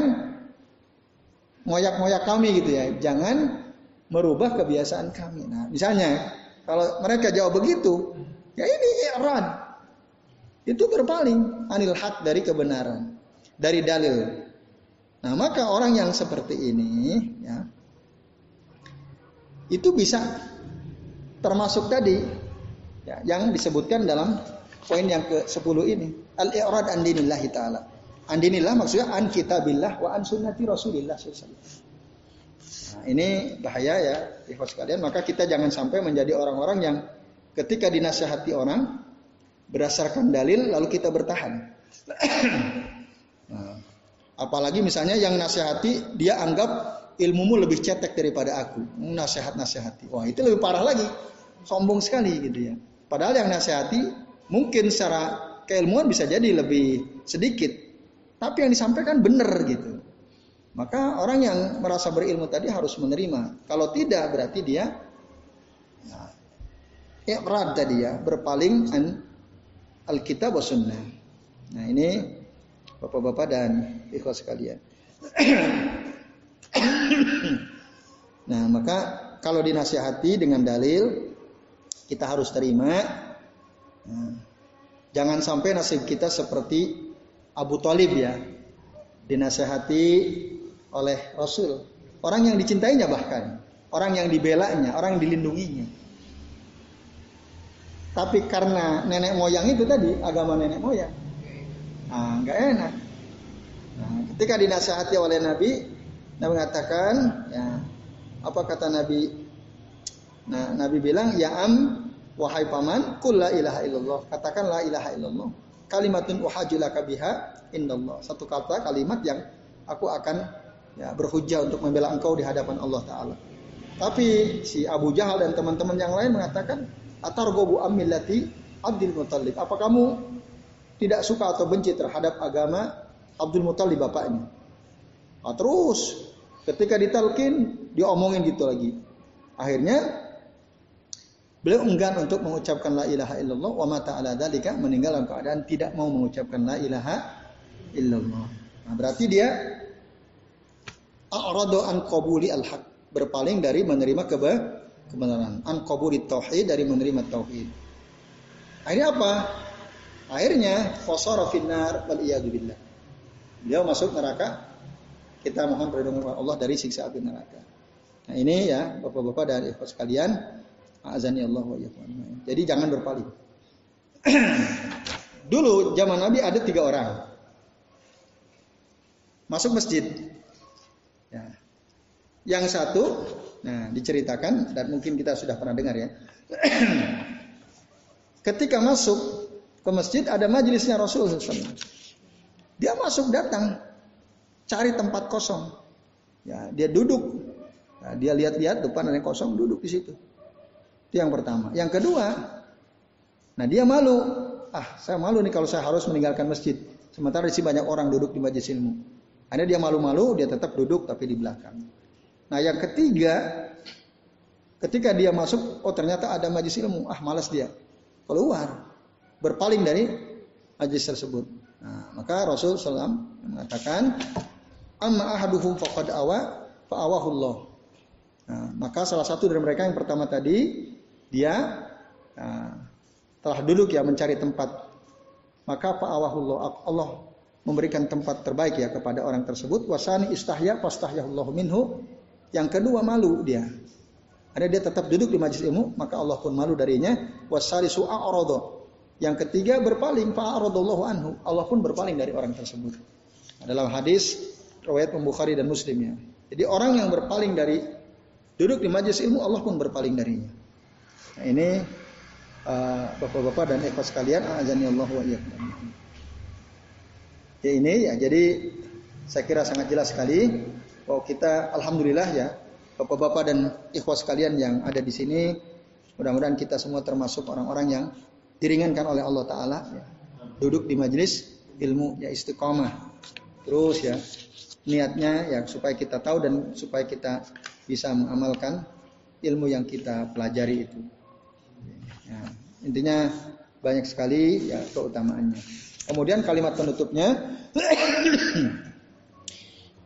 moyak-moyak kami gitu ya. Jangan merubah kebiasaan kami. Nah, misalnya kalau mereka jawab begitu, ya ini i'rad itu berpaling anil hak dari kebenaran, dari dalil. Nah, maka orang yang seperti ini ya itu bisa termasuk tadi ya, yang disebutkan dalam poin yang ke-10 ini, al-i'rad an dinillah taala. An dinillah maksudnya an kitabillah wa an sunnati Rasulillah sallallahu Nah, ini bahaya ya, ikhwas sekalian. Maka kita jangan sampai menjadi orang-orang yang ketika dinasihati orang berdasarkan dalil lalu kita bertahan. nah, apalagi misalnya yang nasihati dia anggap ilmumu lebih cetek daripada aku, nasihat nasihati. Wah itu lebih parah lagi, sombong sekali gitu ya. Padahal yang nasihati mungkin secara keilmuan bisa jadi lebih sedikit, tapi yang disampaikan benar gitu. Maka orang yang merasa berilmu tadi harus menerima. Kalau tidak berarti dia ya, ya tadi ya berpaling Alkitab wa Sunnah. Nah ini bapak-bapak dan ikhwas sekalian. nah maka kalau dinasihati dengan dalil kita harus terima. Nah, jangan sampai nasib kita seperti Abu Talib ya dinasihati oleh Rasul. Orang yang dicintainya bahkan, orang yang dibelanya, orang yang dilindunginya. Tapi karena nenek moyang itu tadi agama nenek moyang, nah nggak enak. Nah, ketika dinasihati oleh Nabi, Nabi mengatakan, ya apa kata Nabi? Nah, Nabi bilang, ya am wahai paman, kul la ilaha illallah. Katakan la ilaha illallah. Kalimatun uhajulaka biha indallah. Satu kata kalimat yang aku akan ya, berhujah untuk membela engkau di hadapan Allah Taala. Tapi si Abu Jahal dan teman-teman yang lain mengatakan, Atargobu amillati Abdul Muttalib. Apa kamu tidak suka atau benci terhadap agama Abdul Muttalib bapaknya? Nah, terus ketika ditalkin diomongin gitu lagi. Akhirnya beliau enggan untuk mengucapkan la ilaha illallah wa mata ala dalika meninggal dalam keadaan tidak mau mengucapkan la ilaha illallah. Nah, berarti dia a'radu an qabuli al-haq, berpaling dari menerima keba kebenaran. An qabuli tauhid dari menerima tauhid. Akhirnya apa? Akhirnya fasara finnar wal billah. Beliau masuk neraka. Kita mohon perlindungan Allah dari siksa api neraka. Nah ini ya bapak-bapak dan ikhwas sekalian, azani Allah wa Jadi jangan berpaling. Dulu zaman Nabi ada tiga orang masuk masjid. Ya. Yang satu Nah, diceritakan dan mungkin kita sudah pernah dengar ya. Ketika masuk ke masjid ada majelisnya Rasul SAW. Dia masuk datang cari tempat kosong. Ya, dia duduk Nah, dia lihat-lihat depan ada yang kosong, duduk di situ. Itu yang pertama. Yang kedua, nah dia malu. Ah, saya malu nih kalau saya harus meninggalkan masjid. Sementara di banyak orang duduk di majelis ilmu. Akhirnya dia malu-malu, dia tetap duduk tapi di belakang. Nah yang ketiga, ketika dia masuk, oh ternyata ada majelis ilmu. Ah malas dia. Keluar. Berpaling dari majelis tersebut. Nah, maka Rasul SAW mengatakan, Amma ahaduhum faqad awa fa'awahullah. Nah, maka salah satu dari mereka yang pertama tadi, dia nah, telah duduk ya mencari tempat. Maka fa'awahullah. Allah memberikan tempat terbaik ya kepada orang tersebut. Wasani istahya fastahyahullahu minhu. Yang kedua malu dia. Ada dia tetap duduk di majlis ilmu, maka Allah pun malu darinya. Wasali su'a'rodo. Yang ketiga berpaling fa'aradallahu anhu. Allah pun berpaling dari orang tersebut. Dalam hadis riwayat Bukhari dan Muslim ya. Jadi orang yang berpaling dari duduk di majelis ilmu Allah pun berpaling darinya. Nah, ini uh, Bapak-bapak dan ikhwas sekalian, azani Allah wa Ya ini ya. Jadi saya kira sangat jelas sekali bahwa kita alhamdulillah ya Bapak-bapak dan ikhwas sekalian yang ada di sini mudah-mudahan kita semua termasuk orang-orang yang diringankan oleh Allah Taala ya. duduk di majelis ilmu ya istiqomah. Terus ya niatnya ya supaya kita tahu dan supaya kita bisa mengamalkan ilmu yang kita pelajari itu. Ya, intinya banyak sekali ya keutamaannya kemudian kalimat penutupnya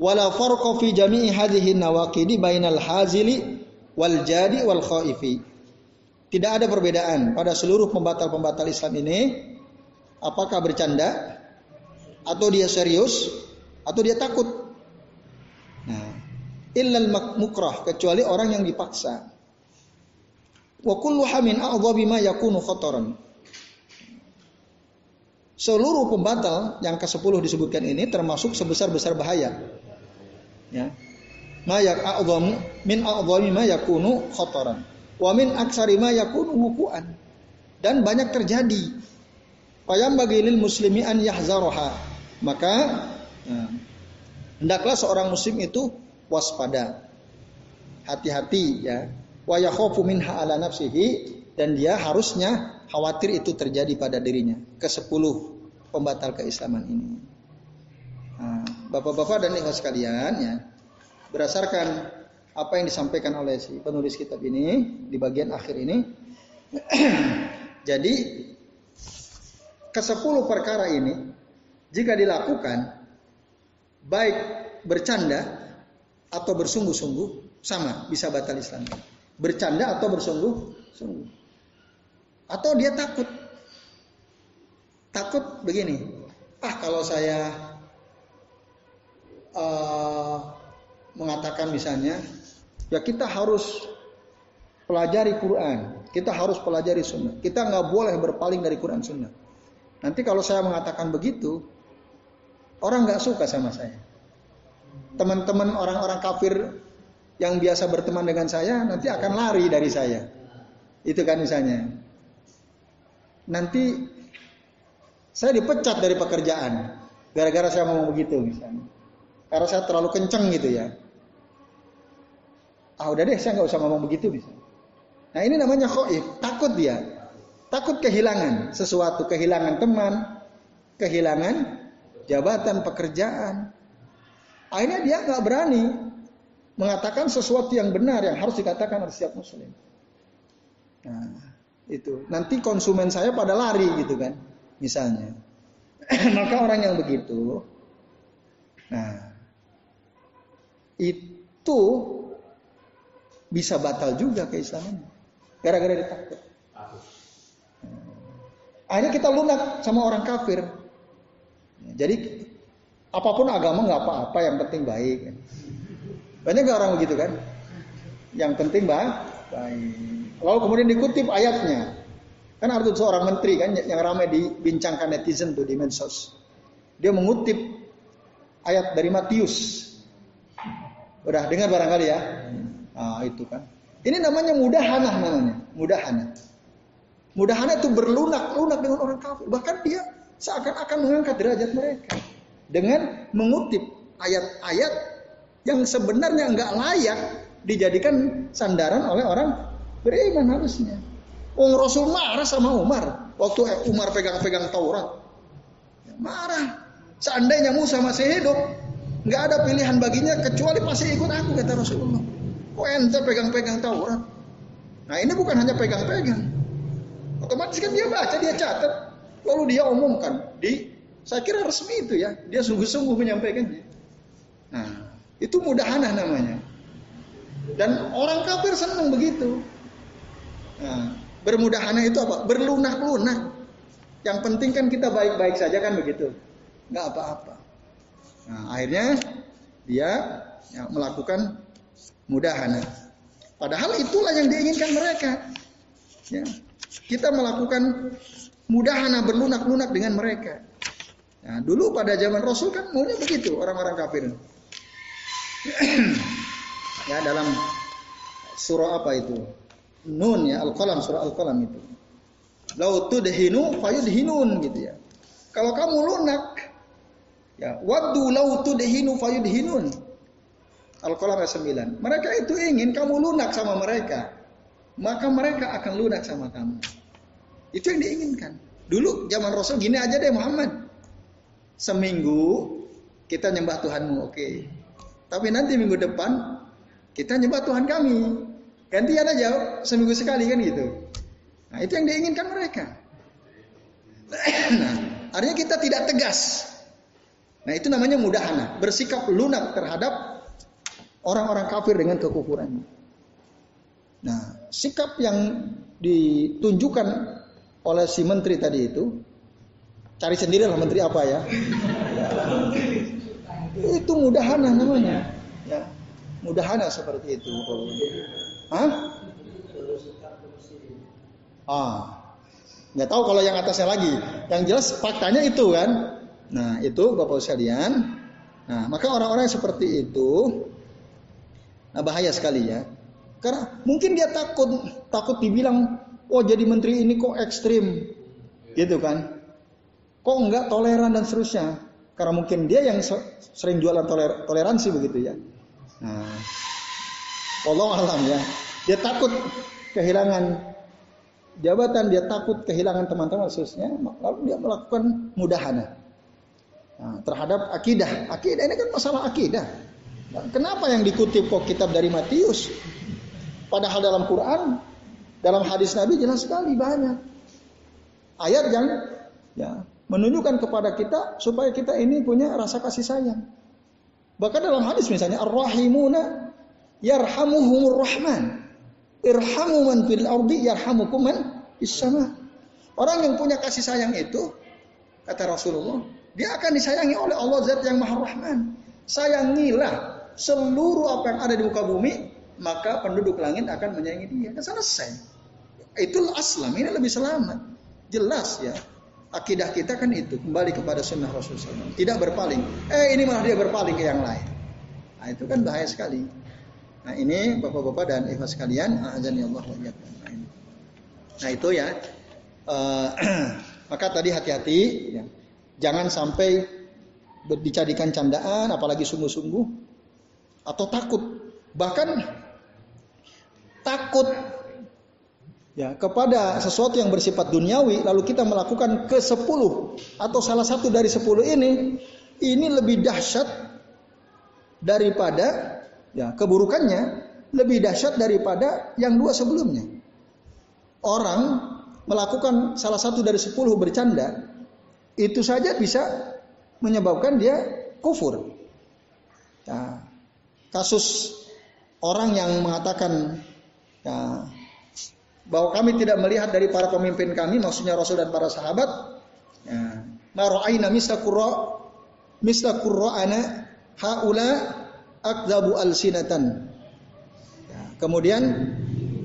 wala farqa fi jami'i hadhihi nawaqidi bainal hazili wal jadi wal khaifi tidak ada perbedaan pada seluruh pembatal-pembatal Islam ini apakah bercanda atau dia serius atau dia takut. Nah, illal mukrah kecuali orang yang dipaksa. Wa kullu hamin bima yakunu khataran. Seluruh pembatal yang ke-10 disebutkan ini termasuk sebesar-besar bahaya. Ya. Ma a'dhamu min a'dhami ma yakunu khataran. Wamin aksarima yakunu wukuan. Dan banyak terjadi. Payam bagi lil muslimi an yahzaroha. Maka nah, hendaklah seorang muslim itu waspada. Hati-hati ya. Wa yakhofu minha ala nafsihi dan dia harusnya khawatir itu terjadi pada dirinya. Ke sepuluh pembatal keislaman ini. Nah, Bapak-bapak dan ibu sekalian ya, berdasarkan apa yang disampaikan oleh si penulis kitab ini di bagian akhir ini. Jadi ke sepuluh perkara ini jika dilakukan baik bercanda atau bersungguh-sungguh sama bisa batal Islam. Bercanda atau bersungguh-sungguh. Atau dia takut. Takut begini. Ah kalau saya uh, mengatakan misalnya Ya kita harus pelajari Quran, kita harus pelajari Sunnah. Kita nggak boleh berpaling dari Quran Sunnah. Nanti kalau saya mengatakan begitu, orang nggak suka sama saya. Teman-teman orang-orang kafir yang biasa berteman dengan saya nanti akan lari dari saya. Itu kan misalnya. Nanti saya dipecat dari pekerjaan gara-gara saya ngomong begitu misalnya. Karena saya terlalu kenceng gitu ya. Ah udah deh saya nggak usah ngomong begitu bisa. Nah ini namanya khoif, takut dia. Takut kehilangan sesuatu, kehilangan teman, kehilangan jabatan, pekerjaan. Akhirnya dia nggak berani mengatakan sesuatu yang benar yang harus dikatakan oleh setiap muslim. Nah, itu. Nanti konsumen saya pada lari gitu kan, misalnya. Maka orang yang begitu, nah itu bisa batal juga keislamannya. Gara-gara ditakut. Akhirnya kita lunak sama orang kafir. Jadi apa pun agama nggak apa-apa, yang penting baik. Banyak gak orang begitu kan? Yang penting baik. Lalu kemudian dikutip ayatnya. Kan ada seorang menteri kan yang ramai dibincangkan netizen tuh di medsos. Dia mengutip ayat dari Matius. Udah dengar barangkali ya? Nah, itu kan. Ini namanya mudahanah namanya, mudahanah. Mudahanah itu berlunak-lunak dengan orang kafir. Bahkan dia seakan-akan mengangkat derajat mereka dengan mengutip ayat-ayat yang sebenarnya nggak layak dijadikan sandaran oleh orang beriman harusnya. Wong Rasul marah sama Umar waktu Umar pegang-pegang Taurat. Marah. Seandainya Musa masih hidup, nggak ada pilihan baginya kecuali masih ikut aku kata Rasulullah. Kok ente pegang-pegang Taurat? Nah ini bukan hanya pegang-pegang. Otomatis kan dia baca, dia catat, lalu dia umumkan di saya kira resmi itu ya, dia sungguh-sungguh menyampaikannya. Nah, itu mudahanah namanya. Dan orang kafir senang begitu. Nah, bermudahanah itu apa? Berlunak-lunak. Yang penting kan kita baik-baik saja kan begitu. Nggak apa-apa. Nah, akhirnya dia ya, melakukan mudahanah. Padahal itulah yang diinginkan mereka. Ya. Kita melakukan mudahana berlunak-lunak dengan mereka. Nah, dulu pada zaman Rasul kan maunya begitu orang-orang kafir. ya dalam surah apa itu? Nun ya Al-Qalam surah Al-Qalam itu. Lau tudhinu fayudhinun gitu ya. Kalau kamu lunak ya waddu lau tudhinu fayudhinun. Al-Qalam ayat 9. Mereka itu ingin kamu lunak sama mereka. Maka mereka akan lunak sama kamu. Itu yang diinginkan. Dulu zaman Rasul gini aja deh Muhammad seminggu kita nyembah Tuhanmu, oke. Okay. Tapi nanti minggu depan kita nyembah Tuhan kami. Gantian aja seminggu sekali kan gitu. Nah, itu yang diinginkan mereka. Nah, artinya kita tidak tegas. Nah, itu namanya mudahana, bersikap lunak terhadap orang-orang kafir dengan kekufuran. Nah, sikap yang ditunjukkan oleh si menteri tadi itu Cari sendiri lah menteri apa ya. Itu mudahana namanya. Ya. Mudahana seperti itu. Hah? Ah. Nggak tahu kalau yang atasnya lagi. Yang jelas faktanya itu kan. Nah, itu Bapak sekalian. Nah, maka orang-orang seperti itu nah bahaya sekali ya. Karena mungkin dia takut takut dibilang, "Oh, jadi menteri ini kok ekstrim." Gitu kan. Kok enggak toleran dan seterusnya? Karena mungkin dia yang sering jualan toler toleransi begitu ya. Nah, Allah alam ya. Dia takut kehilangan jabatan, dia takut kehilangan teman-teman khususnya, lalu dia melakukan mudahana nah, terhadap akidah. Akidah ini kan masalah akidah. Nah, kenapa yang dikutip kok kitab dari Matius? Padahal dalam Quran, dalam hadis Nabi jelas sekali banyak ayat yang ya menunjukkan kepada kita supaya kita ini punya rasa kasih sayang. Bahkan dalam hadis misalnya ar-rahimuna yarhamuhumur rahman. Irhamu man fil ardi yarhamukum man sama. Orang yang punya kasih sayang itu kata Rasulullah, dia akan disayangi oleh Allah Zat yang Maha Rahman. Sayangilah seluruh apa yang ada di muka bumi, maka penduduk langit akan menyayangi dia. Kan selesai. Itulah aslam, ini lebih selamat. Jelas ya akidah kita kan itu kembali kepada sunnah Rasulullah. Tidak berpaling. Eh ini malah dia berpaling ke yang lain. Nah itu kan bahaya sekali. Nah ini bapak-bapak dan ibu sekalian, azan Allah Nah itu ya. Uh, maka tadi hati-hati, ya. jangan sampai dijadikan candaan, apalagi sungguh-sungguh, atau takut. Bahkan takut ya kepada sesuatu yang bersifat duniawi lalu kita melakukan ke sepuluh atau salah satu dari sepuluh ini ini lebih dahsyat daripada ya keburukannya lebih dahsyat daripada yang dua sebelumnya. Orang melakukan salah satu dari sepuluh bercanda itu saja bisa menyebabkan dia kufur. Ya, kasus orang yang mengatakan ya, bahwa kami tidak melihat dari para pemimpin kami, maksudnya Rasul dan para sahabat, ya, maro'aina misla qurra misla haula akdabu al-sinatan. Ya, kemudian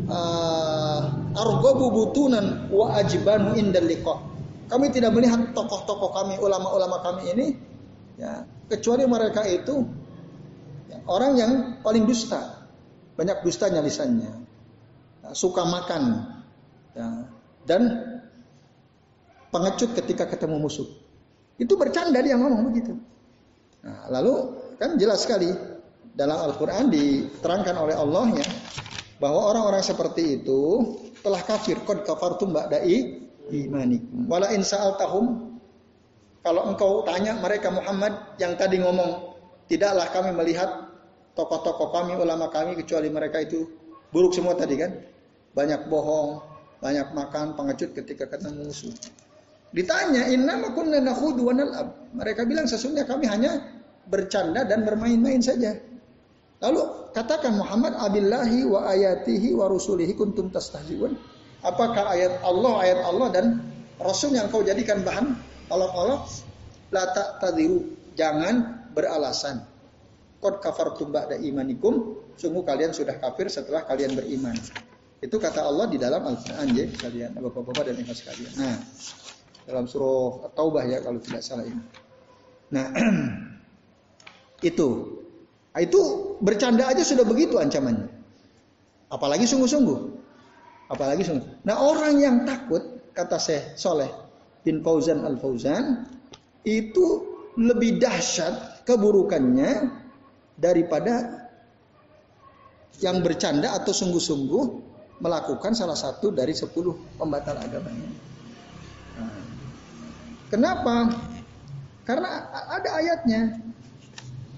uh, argobu butunan wa ajibanu indal liqa. Kami tidak melihat tokoh-tokoh kami, ulama-ulama kami ini ya, kecuali mereka itu ya, orang yang paling dusta. Banyak dustanya lisannya suka makan ya, dan pengecut ketika ketemu musuh. Itu bercanda dia ngomong begitu. Nah, lalu kan jelas sekali dalam Al-Quran diterangkan oleh Allah ya bahwa orang-orang seperti itu telah kafir. Kod kafartum ba'da'i imanikum. Wala in sa'altahum kalau engkau tanya mereka Muhammad yang tadi ngomong tidaklah kami melihat tokoh-tokoh kami ulama kami kecuali mereka itu buruk semua tadi kan? Banyak bohong banyak makan pengecut ketika ketemu musuh. Ditanya inna kunna nakhudu wa nal'ab? Mereka bilang sesungguhnya kami hanya bercanda dan bermain-main saja Lalu katakan Muhammad abillahi wa ayatihi wa rusulihi kuntum tastahziun. Apakah ayat Allah, ayat Allah dan Rasul yang kau jadikan bahan olok-olok? La tadiru. Jangan beralasan. Qad kafartum ba'da imanikum. Sungguh kalian sudah kafir setelah kalian beriman. Itu kata Allah di dalam Al-Quran ya kalian bapak-bapak dan ibu sekalian. Nah, dalam surah Taubah ya kalau tidak salah ini. Nah, itu Nah, itu bercanda aja sudah begitu ancamannya. Apalagi sungguh-sungguh. Apalagi sungguh. Nah orang yang takut, kata saya Soleh bin Fauzan al Fauzan, itu lebih dahsyat keburukannya daripada yang bercanda atau sungguh-sungguh melakukan salah satu dari sepuluh pembatal agamanya. Nah, kenapa? Karena ada ayatnya.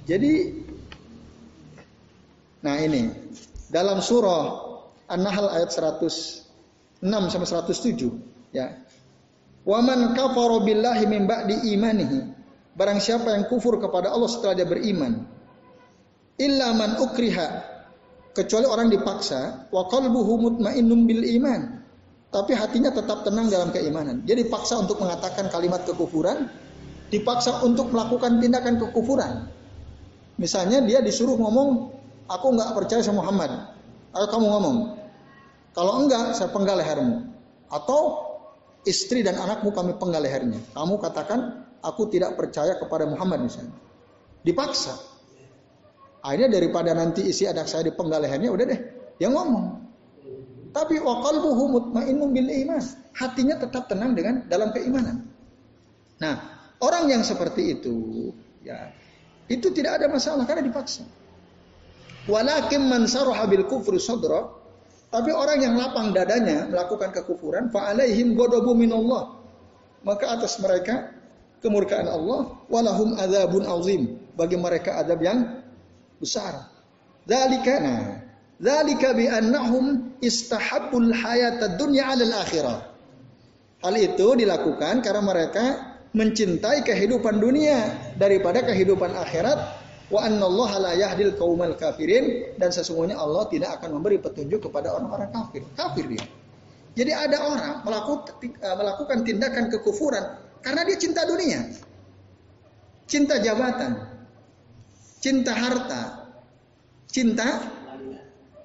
Jadi Nah ini dalam surah An-Nahl ayat 106 sampai 107 ya. Waman kafara billahi min ba'di imanihi. Barang siapa yang kufur kepada Allah setelah dia beriman. Illa man ukriha. Kecuali orang dipaksa. Wa qalbuhu mutmainnum bil iman. Tapi hatinya tetap tenang dalam keimanan. Dia dipaksa untuk mengatakan kalimat kekufuran. Dipaksa untuk melakukan tindakan kekufuran. Misalnya dia disuruh ngomong aku nggak percaya sama Muhammad. Ayo kamu ngomong. Kalau enggak, saya penggal lehermu. Atau istri dan anakmu kami penggal lehernya. Kamu katakan, aku tidak percaya kepada Muhammad misalnya. Dipaksa. Akhirnya daripada nanti isi anak saya dipenggal lehernya, udah deh, dia ngomong. Tapi waqalbuhu mutmainnun bil iman. Hatinya tetap tenang dengan dalam keimanan. Nah, orang yang seperti itu, ya, itu tidak ada masalah karena dipaksa. Walakin man saruha bil kufri sadra, tapi orang yang lapang dadanya melakukan kekufuran, fa alaihim ghadabu minallah. Maka atas mereka kemurkaan Allah, walahum adzabun azim. Bagi mereka adab yang besar. Dzalika nah, dzalika bi annahum istahabbul hayatad dunya 'alal akhirah. Hal itu dilakukan karena mereka mencintai kehidupan dunia daripada kehidupan akhirat Wa annallaha la yahdil qaumal kafirin dan sesungguhnya Allah tidak akan memberi petunjuk kepada orang-orang kafir. Kafir dia. Jadi ada orang melakukan, eh, tindakan kekufuran karena dia cinta dunia. Cinta jabatan. Cinta harta. Cinta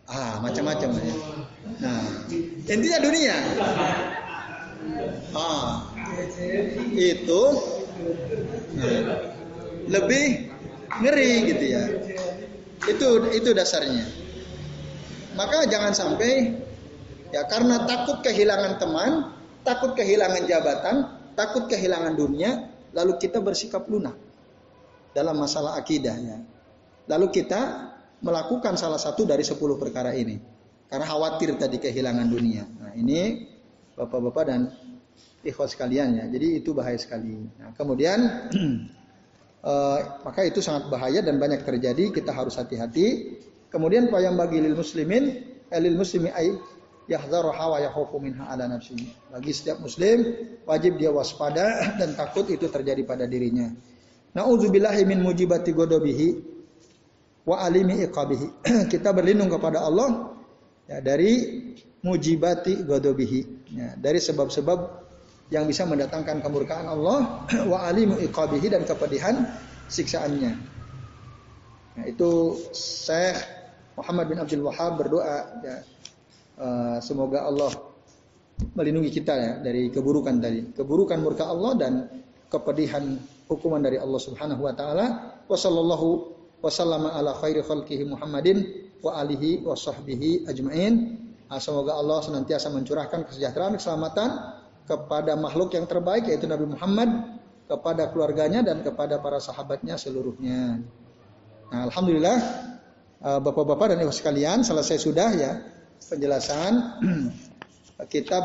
ah macam-macam ya. Nah, intinya dunia. Ah, itu nah, lebih ngeri gitu ya. Itu itu dasarnya. Maka jangan sampai ya karena takut kehilangan teman, takut kehilangan jabatan, takut kehilangan dunia, lalu kita bersikap lunak dalam masalah akidahnya. Lalu kita melakukan salah satu dari sepuluh perkara ini. Karena khawatir tadi kehilangan dunia. Nah ini bapak-bapak dan ikhwas sekalian ya. Jadi itu bahaya sekali. Nah, kemudian Uh, maka itu sangat bahaya dan banyak terjadi. Kita harus hati-hati. Kemudian yang bagi lil muslimin, lil muslimi ay yahdharu hawa yakhufu minha ala nafsi. Bagi setiap muslim wajib dia waspada dan takut itu terjadi pada dirinya. Nauzubillahi min mujibati godobihi wa alimi iqabihi. Kita berlindung kepada Allah ya, dari mujibati godobihi. Ya, dari sebab-sebab yang bisa mendatangkan kemurkaan Allah wa alimu iqabihi dan kepedihan siksaannya. Nah, itu Syekh Muhammad bin Abdul Wahab berdoa ya, uh, semoga Allah melindungi kita ya dari keburukan tadi, keburukan murka Allah dan kepedihan hukuman dari Allah Subhanahu wa taala. Wa sallallahu wasallama ala khairi khalqihi Muhammadin wa alihi wa sahbihi ajmain. Nah, semoga Allah senantiasa mencurahkan kesejahteraan, keselamatan kepada makhluk yang terbaik yaitu Nabi Muhammad, kepada keluarganya dan kepada para sahabatnya seluruhnya. Nah, alhamdulillah uh, Bapak-bapak dan Ibu sekalian, selesai sudah ya penjelasan kitab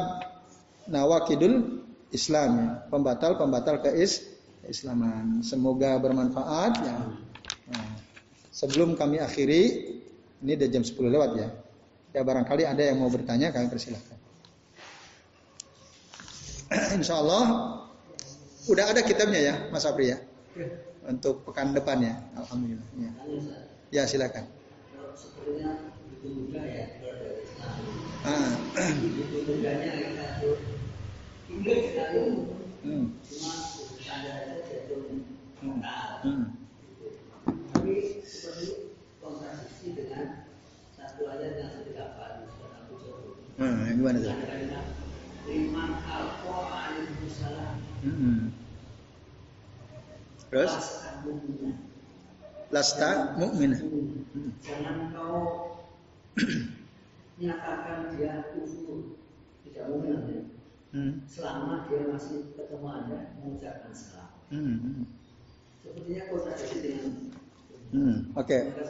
Nawakidul Islam ya, pembatal-pembatal keislaman. Semoga bermanfaat ya. Nah, sebelum kami akhiri, ini udah jam 10 lewat ya. Ya barangkali ada yang mau bertanya, kami persilahkan. Insya Allah udah ada kitabnya ya, Mas Apri ya, untuk pekan depan ya. Alhamdulillah. Ya, ya silakan. Ah. Hmm. Hmm. Tapi seperti kontradiksi dengan satu ayat yang saya dapat Hmm, gimana tuh? Hmm. Terus? Lasta mu'minah. Jangan kau nyatakan dia kufur, tidak mukmin ya. Hmm. Selama dia masih ketemu Anda mengucapkan salam. Hmm. Sepertinya kontradiksi dengan Hmm, oke. Okay. Oke,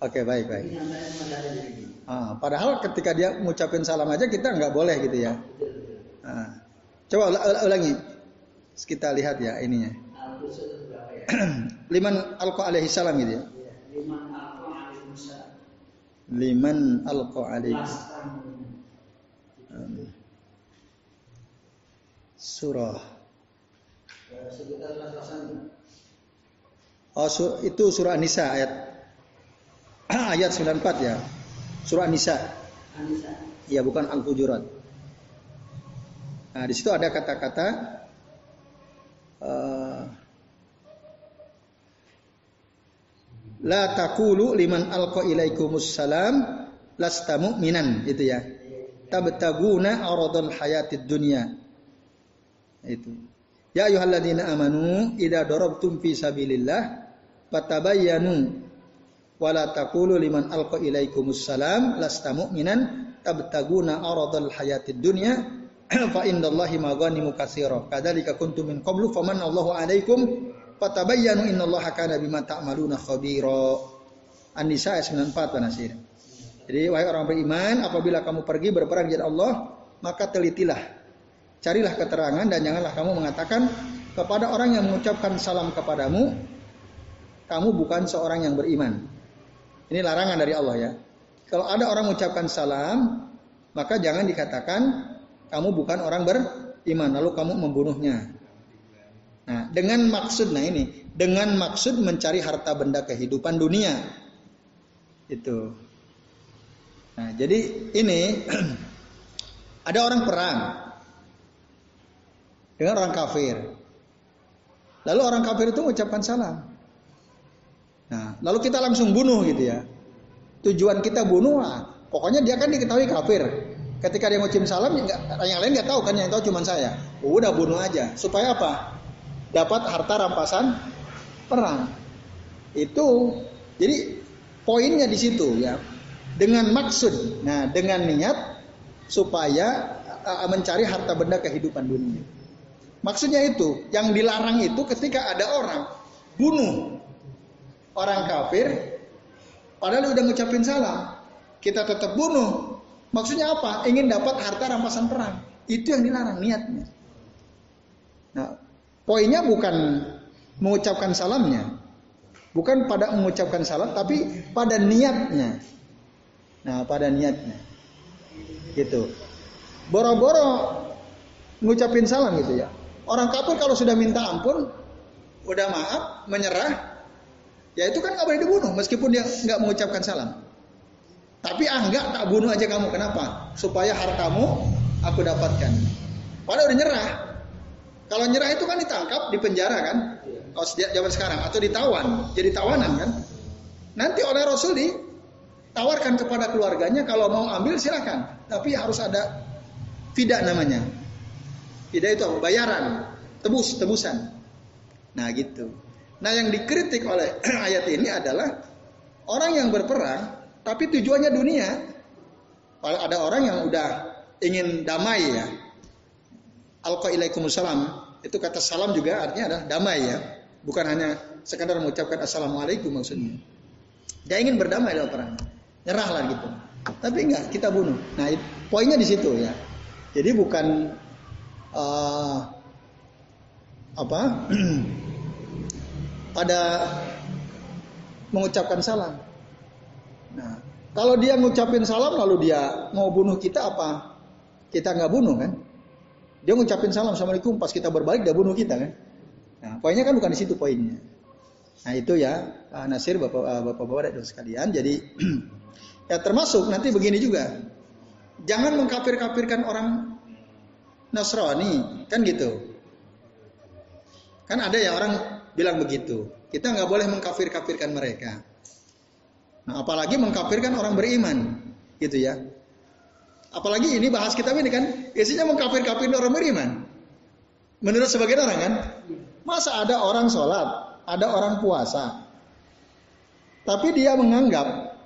okay, baik baik. Ah, padahal ketika dia mengucapkan salam aja kita nggak boleh gitu ya. Ah. Coba ul ulangi. Kita lihat ya ininya. Liman alqa alaihi salam gitu ya. Liman alqa alaihi surah. Oh, sur, itu surah An-Nisa ayat ayat 94 ya. Surah An-Nisa. Iya, bukan Al-Hujurat. Nah, di situ ada kata-kata La takulu liman alqa ilaikumus salam lasta mu'minan itu ya. Tabtaguna aradul hayatid dunya itu. Ya ayyuhalladzina amanu idza darabtum fi sabilillah fatabayyanu wala taqulu liman alqa ilaikumus salam lasta mu'minan tabtaguna aradal hayatid dunya fa indallahi maghanimu katsira kadzalika kuntum min qablu faman Allahu alaikum fatabayyanu innallaha kana bima ta'maluna khabira An-Nisa ayat 94 Nasir. Jadi wahai orang beriman apabila kamu pergi berperang di Allah maka telitilah Carilah keterangan dan janganlah kamu mengatakan kepada orang yang mengucapkan salam kepadamu, kamu bukan seorang yang beriman. Ini larangan dari Allah ya. Kalau ada orang mengucapkan salam, maka jangan dikatakan kamu bukan orang beriman, lalu kamu membunuhnya. Nah, dengan maksud nah ini, dengan maksud mencari harta benda kehidupan dunia. Itu. Nah, jadi ini ada orang perang, dengan orang kafir. Lalu orang kafir itu mengucapkan salam. Nah, lalu kita langsung bunuh gitu ya. Tujuan kita bunuh, nah, pokoknya dia kan diketahui kafir. Ketika dia ngucapin salam, yang lain nggak tahu kan, yang tahu cuma saya. Udah bunuh aja. Supaya apa? Dapat harta rampasan perang. Itu jadi poinnya di situ ya. Dengan maksud, nah dengan niat supaya uh, mencari harta benda kehidupan dunia. Maksudnya itu, yang dilarang itu ketika ada orang bunuh orang kafir, padahal udah ngucapin salam, kita tetap bunuh. Maksudnya apa? Ingin dapat harta rampasan perang. Itu yang dilarang niatnya. Nah, poinnya bukan mengucapkan salamnya, bukan pada mengucapkan salam, tapi pada niatnya. Nah, pada niatnya, gitu. Boro-boro ngucapin salam gitu ya. Orang kafir kalau sudah minta ampun, udah maaf, menyerah, ya itu kan nggak boleh dibunuh meskipun dia nggak mengucapkan salam. Tapi ah enggak tak bunuh aja kamu. Kenapa? Supaya hartamu aku dapatkan. Padahal udah nyerah. Kalau nyerah itu kan ditangkap, di penjara kan? Kalau zaman sekarang atau ditawan, jadi tawanan kan? Nanti oleh Rasul ditawarkan kepada keluarganya kalau mau ambil silakan, tapi harus ada tidak namanya. Tidak itu? Bayaran, tebus, tebusan. Nah gitu. Nah yang dikritik oleh ayat ini adalah orang yang berperang tapi tujuannya dunia. Kalau ada orang yang udah ingin damai ya. Alqailaikumussalam. Itu kata salam juga artinya adalah damai ya. Bukan hanya sekadar mengucapkan assalamualaikum maksudnya. Dia ingin berdamai dalam perang. Nyerah lah gitu. Tapi enggak, kita bunuh. Nah, poinnya di situ ya. Jadi bukan uh, apa? pada mengucapkan salam. Nah, kalau dia ngucapin salam lalu dia mau bunuh kita apa? Kita nggak bunuh kan? Dia ngucapin salam assalamualaikum pas kita berbalik dia bunuh kita kan? Nah, poinnya kan bukan di situ poinnya. Nah itu ya Nasir bapak uh, bapak bapak dan sekalian. Jadi ya termasuk nanti begini juga. Jangan mengkafir-kafirkan orang Nasrani kan gitu. Kan ada ya orang bilang begitu. Kita nggak boleh mengkafir-kafirkan mereka. Nah, apalagi mengkafirkan orang beriman, gitu ya. Apalagi ini bahas kitab ini kan, isinya mengkafir-kafirin orang beriman. Menurut sebagian orang kan, masa ada orang sholat, ada orang puasa, tapi dia menganggap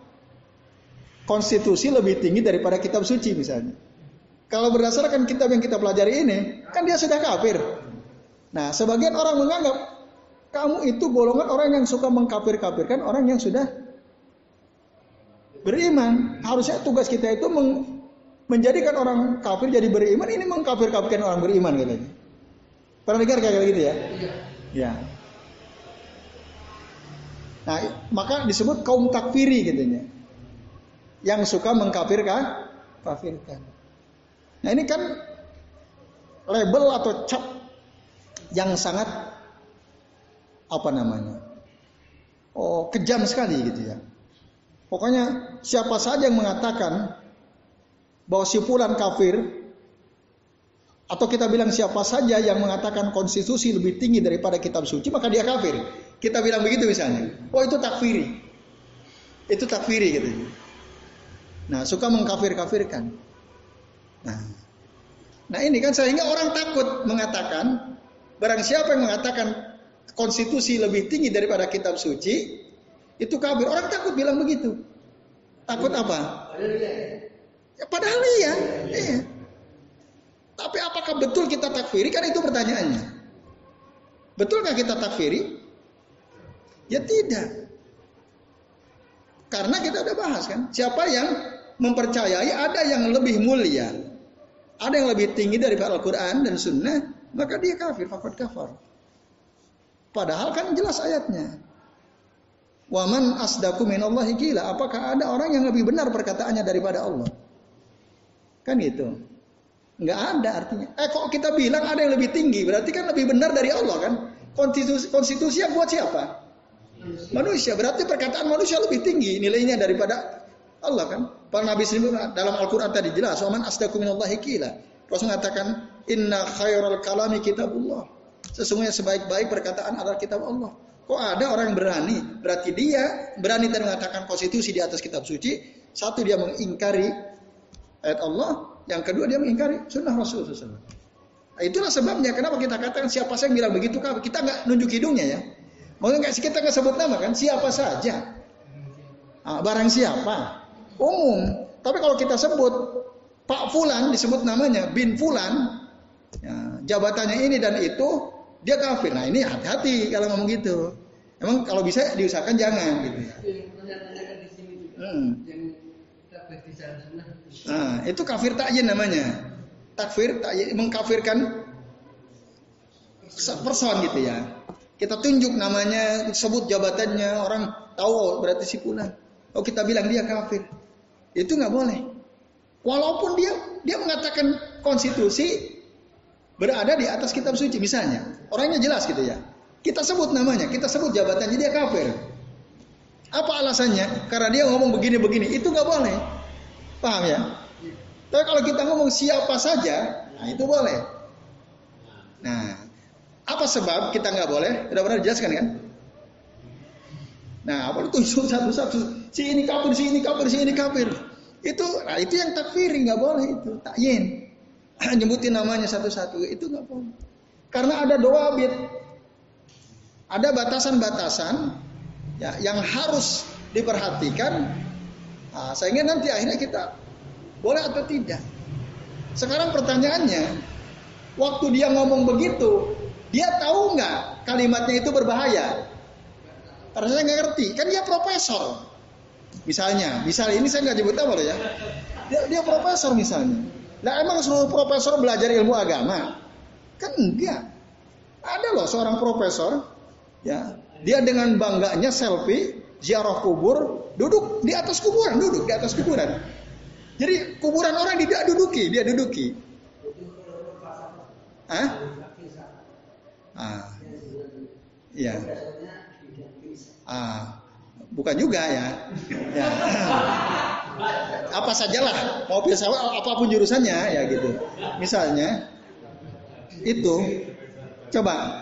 konstitusi lebih tinggi daripada kitab suci misalnya. Kalau berdasarkan kitab yang kita pelajari ini, kan dia sudah kafir. Nah, sebagian orang menganggap kamu itu golongan orang yang suka mengkafir-kafirkan orang yang sudah beriman. Harusnya tugas kita itu meng, menjadikan orang kafir jadi beriman. Ini mengkafir-kafirkan orang beriman katanya. Pernah dengar kayak gitu ya? Iya. Ya. Nah, maka disebut kaum takfiri katanya. Yang suka mengkafirkan, kafirkan. Nah, ini kan label atau cap yang sangat apa namanya? Oh, kejam sekali gitu ya. Pokoknya siapa saja yang mengatakan bahwa si fulan kafir atau kita bilang siapa saja yang mengatakan konstitusi lebih tinggi daripada kitab suci maka dia kafir. Kita bilang begitu misalnya. Oh itu takfiri. Itu takfiri gitu. Nah suka mengkafir-kafirkan. Nah, nah ini kan sehingga orang takut mengatakan barang siapa yang mengatakan konstitusi lebih tinggi daripada kitab suci, itu kafir. Orang takut bilang begitu. Takut apa? Ya, padahal iya. iya. Tapi apakah betul kita takfiri? Kan itu pertanyaannya. Betulkah kita takfiri? Ya tidak. Karena kita udah bahas kan, siapa yang mempercayai ada yang lebih mulia, ada yang lebih tinggi daripada Al-Quran dan Sunnah, maka dia kafir, fakot kafir. Padahal kan jelas ayatnya. Waman asdaku minallahi gila. Apakah ada orang yang lebih benar perkataannya daripada Allah? Kan gitu. Enggak ada artinya. Eh kok kita bilang ada yang lebih tinggi, berarti kan lebih benar dari Allah kan? Konstitusi, konstitusi yang buat siapa? Manusia. Berarti perkataan manusia lebih tinggi nilainya daripada Allah kan? Para Nabi sendiri dalam Al-Quran tadi jelas. Waman asdaku minallahi gila. Rasul mengatakan, Inna khairal kalami kitabullah. Sesungguhnya sebaik-baik perkataan adalah kitab Allah. Kok ada orang yang berani? Berarti dia berani dan mengatakan konstitusi di atas kitab suci. Satu dia mengingkari ayat Allah, yang kedua dia mengingkari sunnah Rasul. Nah, itulah sebabnya kenapa kita katakan siapa saja yang bilang begitu kita nggak nunjuk hidungnya ya. Maksudnya kita nggak sebut nama kan siapa saja. Nah, barang siapa umum. Tapi kalau kita sebut Pak Fulan disebut namanya bin Fulan, ya, jabatannya ini dan itu dia kafir. Nah ini hati-hati kalau ngomong gitu. Emang kalau bisa diusahakan jangan gitu. Hmm. Nah, itu kafir takyin namanya. Takfir takyin mengkafirkan person gitu ya. Kita tunjuk namanya, sebut jabatannya, orang tahu oh, berarti si fulan. Oh kita bilang dia kafir. Itu nggak boleh. Walaupun dia dia mengatakan konstitusi berada di atas kitab suci misalnya. Orangnya jelas gitu ya. Kita sebut namanya, kita sebut jabatannya dia kafir. Apa alasannya? Karena dia ngomong begini-begini, itu nggak boleh. Paham ya? Tapi kalau kita ngomong siapa saja, nah itu boleh. Nah, apa sebab kita nggak boleh? Sudah pernah dijelaskan kan? Nah, apa itu satu-satu? Si ini kafir, si ini kafir, si ini kafir. Itu, nah itu yang takfiri nggak boleh itu takyin. nyebutin namanya satu-satu itu nggak boleh. Karena ada doa bit, ada batasan-batasan ya, yang harus diperhatikan. Nah, sehingga nanti akhirnya kita boleh atau tidak. Sekarang pertanyaannya, waktu dia ngomong begitu, dia tahu nggak kalimatnya itu berbahaya? Karena saya nggak ngerti, kan dia profesor. Misalnya, misalnya ini saya nggak nyebut apa ya. Dia, dia profesor misalnya. Nah emang seluruh profesor belajar ilmu agama? Kan enggak. Ada loh seorang profesor, ya dia dengan bangganya selfie ziarah kubur, duduk di atas kuburan, duduk di atas kuburan. Jadi kuburan orang tidak duduki, dia duduki. Hah? Ah. Iya. Ah. Bukan juga ya. ya. Apa sajalah, mau filsafat apa pun jurusannya ya gitu. Misalnya itu coba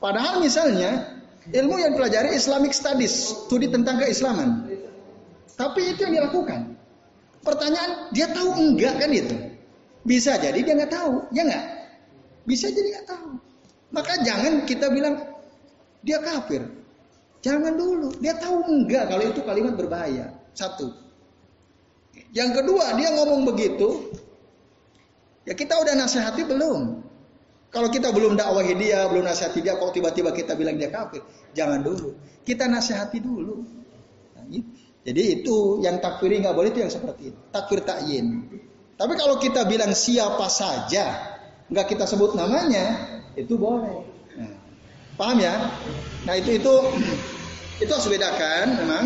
padahal misalnya ilmu yang pelajari Islamic Studies, studi tentang keislaman. Tapi itu yang dilakukan. Pertanyaan, dia tahu enggak kan itu? Bisa jadi dia nggak tahu, ya nggak? Bisa jadi nggak tahu. Maka jangan kita bilang dia kafir. Jangan dulu. Dia tahu enggak kalau itu kalimat berbahaya. Satu. Yang kedua, dia ngomong begitu. Ya kita udah nasihati belum? Kalau kita belum dakwahi dia, belum nasihati dia, kok tiba-tiba kita bilang dia kafir, jangan dulu. Kita nasihati dulu. Nah, Jadi itu yang takfiri nggak boleh itu yang seperti itu. Takfir takyin. Tapi kalau kita bilang siapa saja, nggak kita sebut namanya, itu boleh. Nah, paham ya? Nah itu itu itu harus bedakan memang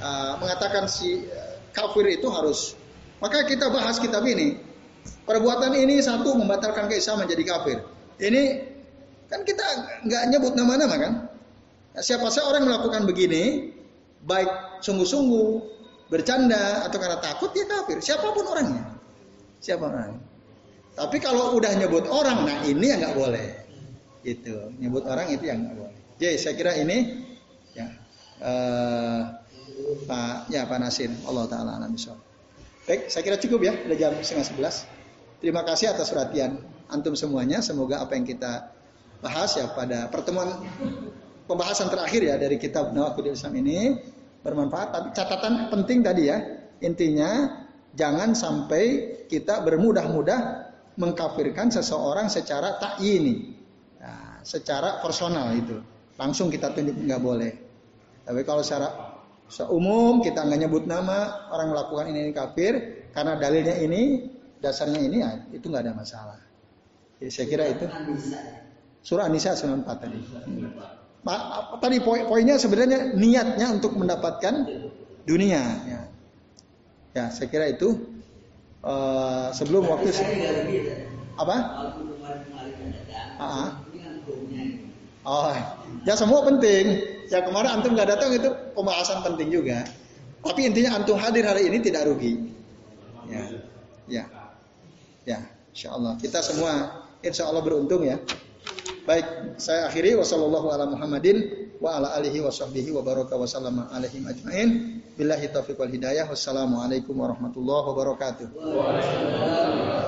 uh, mengatakan si uh, kafir itu harus. Maka kita bahas kitab ini. Perbuatan ini satu membatalkan keislaman menjadi kafir. Ini kan kita nggak nyebut nama-nama kan. Nah, siapa saja orang melakukan begini, baik sungguh-sungguh, bercanda atau karena takut dia kafir. Siapa pun orangnya. Siapa orangnya. Tapi kalau udah nyebut orang, nah ini yang nggak boleh. Itu nyebut orang itu yang nggak boleh. Jadi saya kira ini ya uh, Pak ya Pak Nasir Allah taala Baik, saya kira cukup ya, udah jam setengah sebelas. Terima kasih atas perhatian antum semuanya. Semoga apa yang kita bahas ya pada pertemuan pembahasan terakhir ya dari kitab Nawakudil Islam ini bermanfaat. Tapi catatan penting tadi ya, intinya jangan sampai kita bermudah-mudah mengkafirkan seseorang secara tak ini, nah, secara personal itu. Langsung kita tunjuk nggak boleh. Tapi kalau secara seumum kita nggak nyebut nama orang melakukan ini, ini kafir karena dalilnya ini, dasarnya ini ya itu nggak ada masalah. Jadi saya kira itu. Surah An-Nisa 94 tadi. Tadi poin poinnya sebenarnya niatnya untuk mendapatkan dunia. Ya, ya saya kira itu uh, sebelum waktu apa? Uh -huh. Oh, ya semua penting. Ya kemarin antum nggak datang itu pembahasan penting juga. Tapi intinya antum hadir hari ini tidak rugi. Ya, ya, ya. Insya Allah kita semua insya Allah beruntung ya. Baik, saya akhiri wasallallahu ala Muhammadin wa ala alihi wa sahbihi wa baraka wa alaihim ajmain. Billahi taufiq wal hidayah. Wassalamualaikum warahmatullahi wabarakatuh. Waalaikumsalam.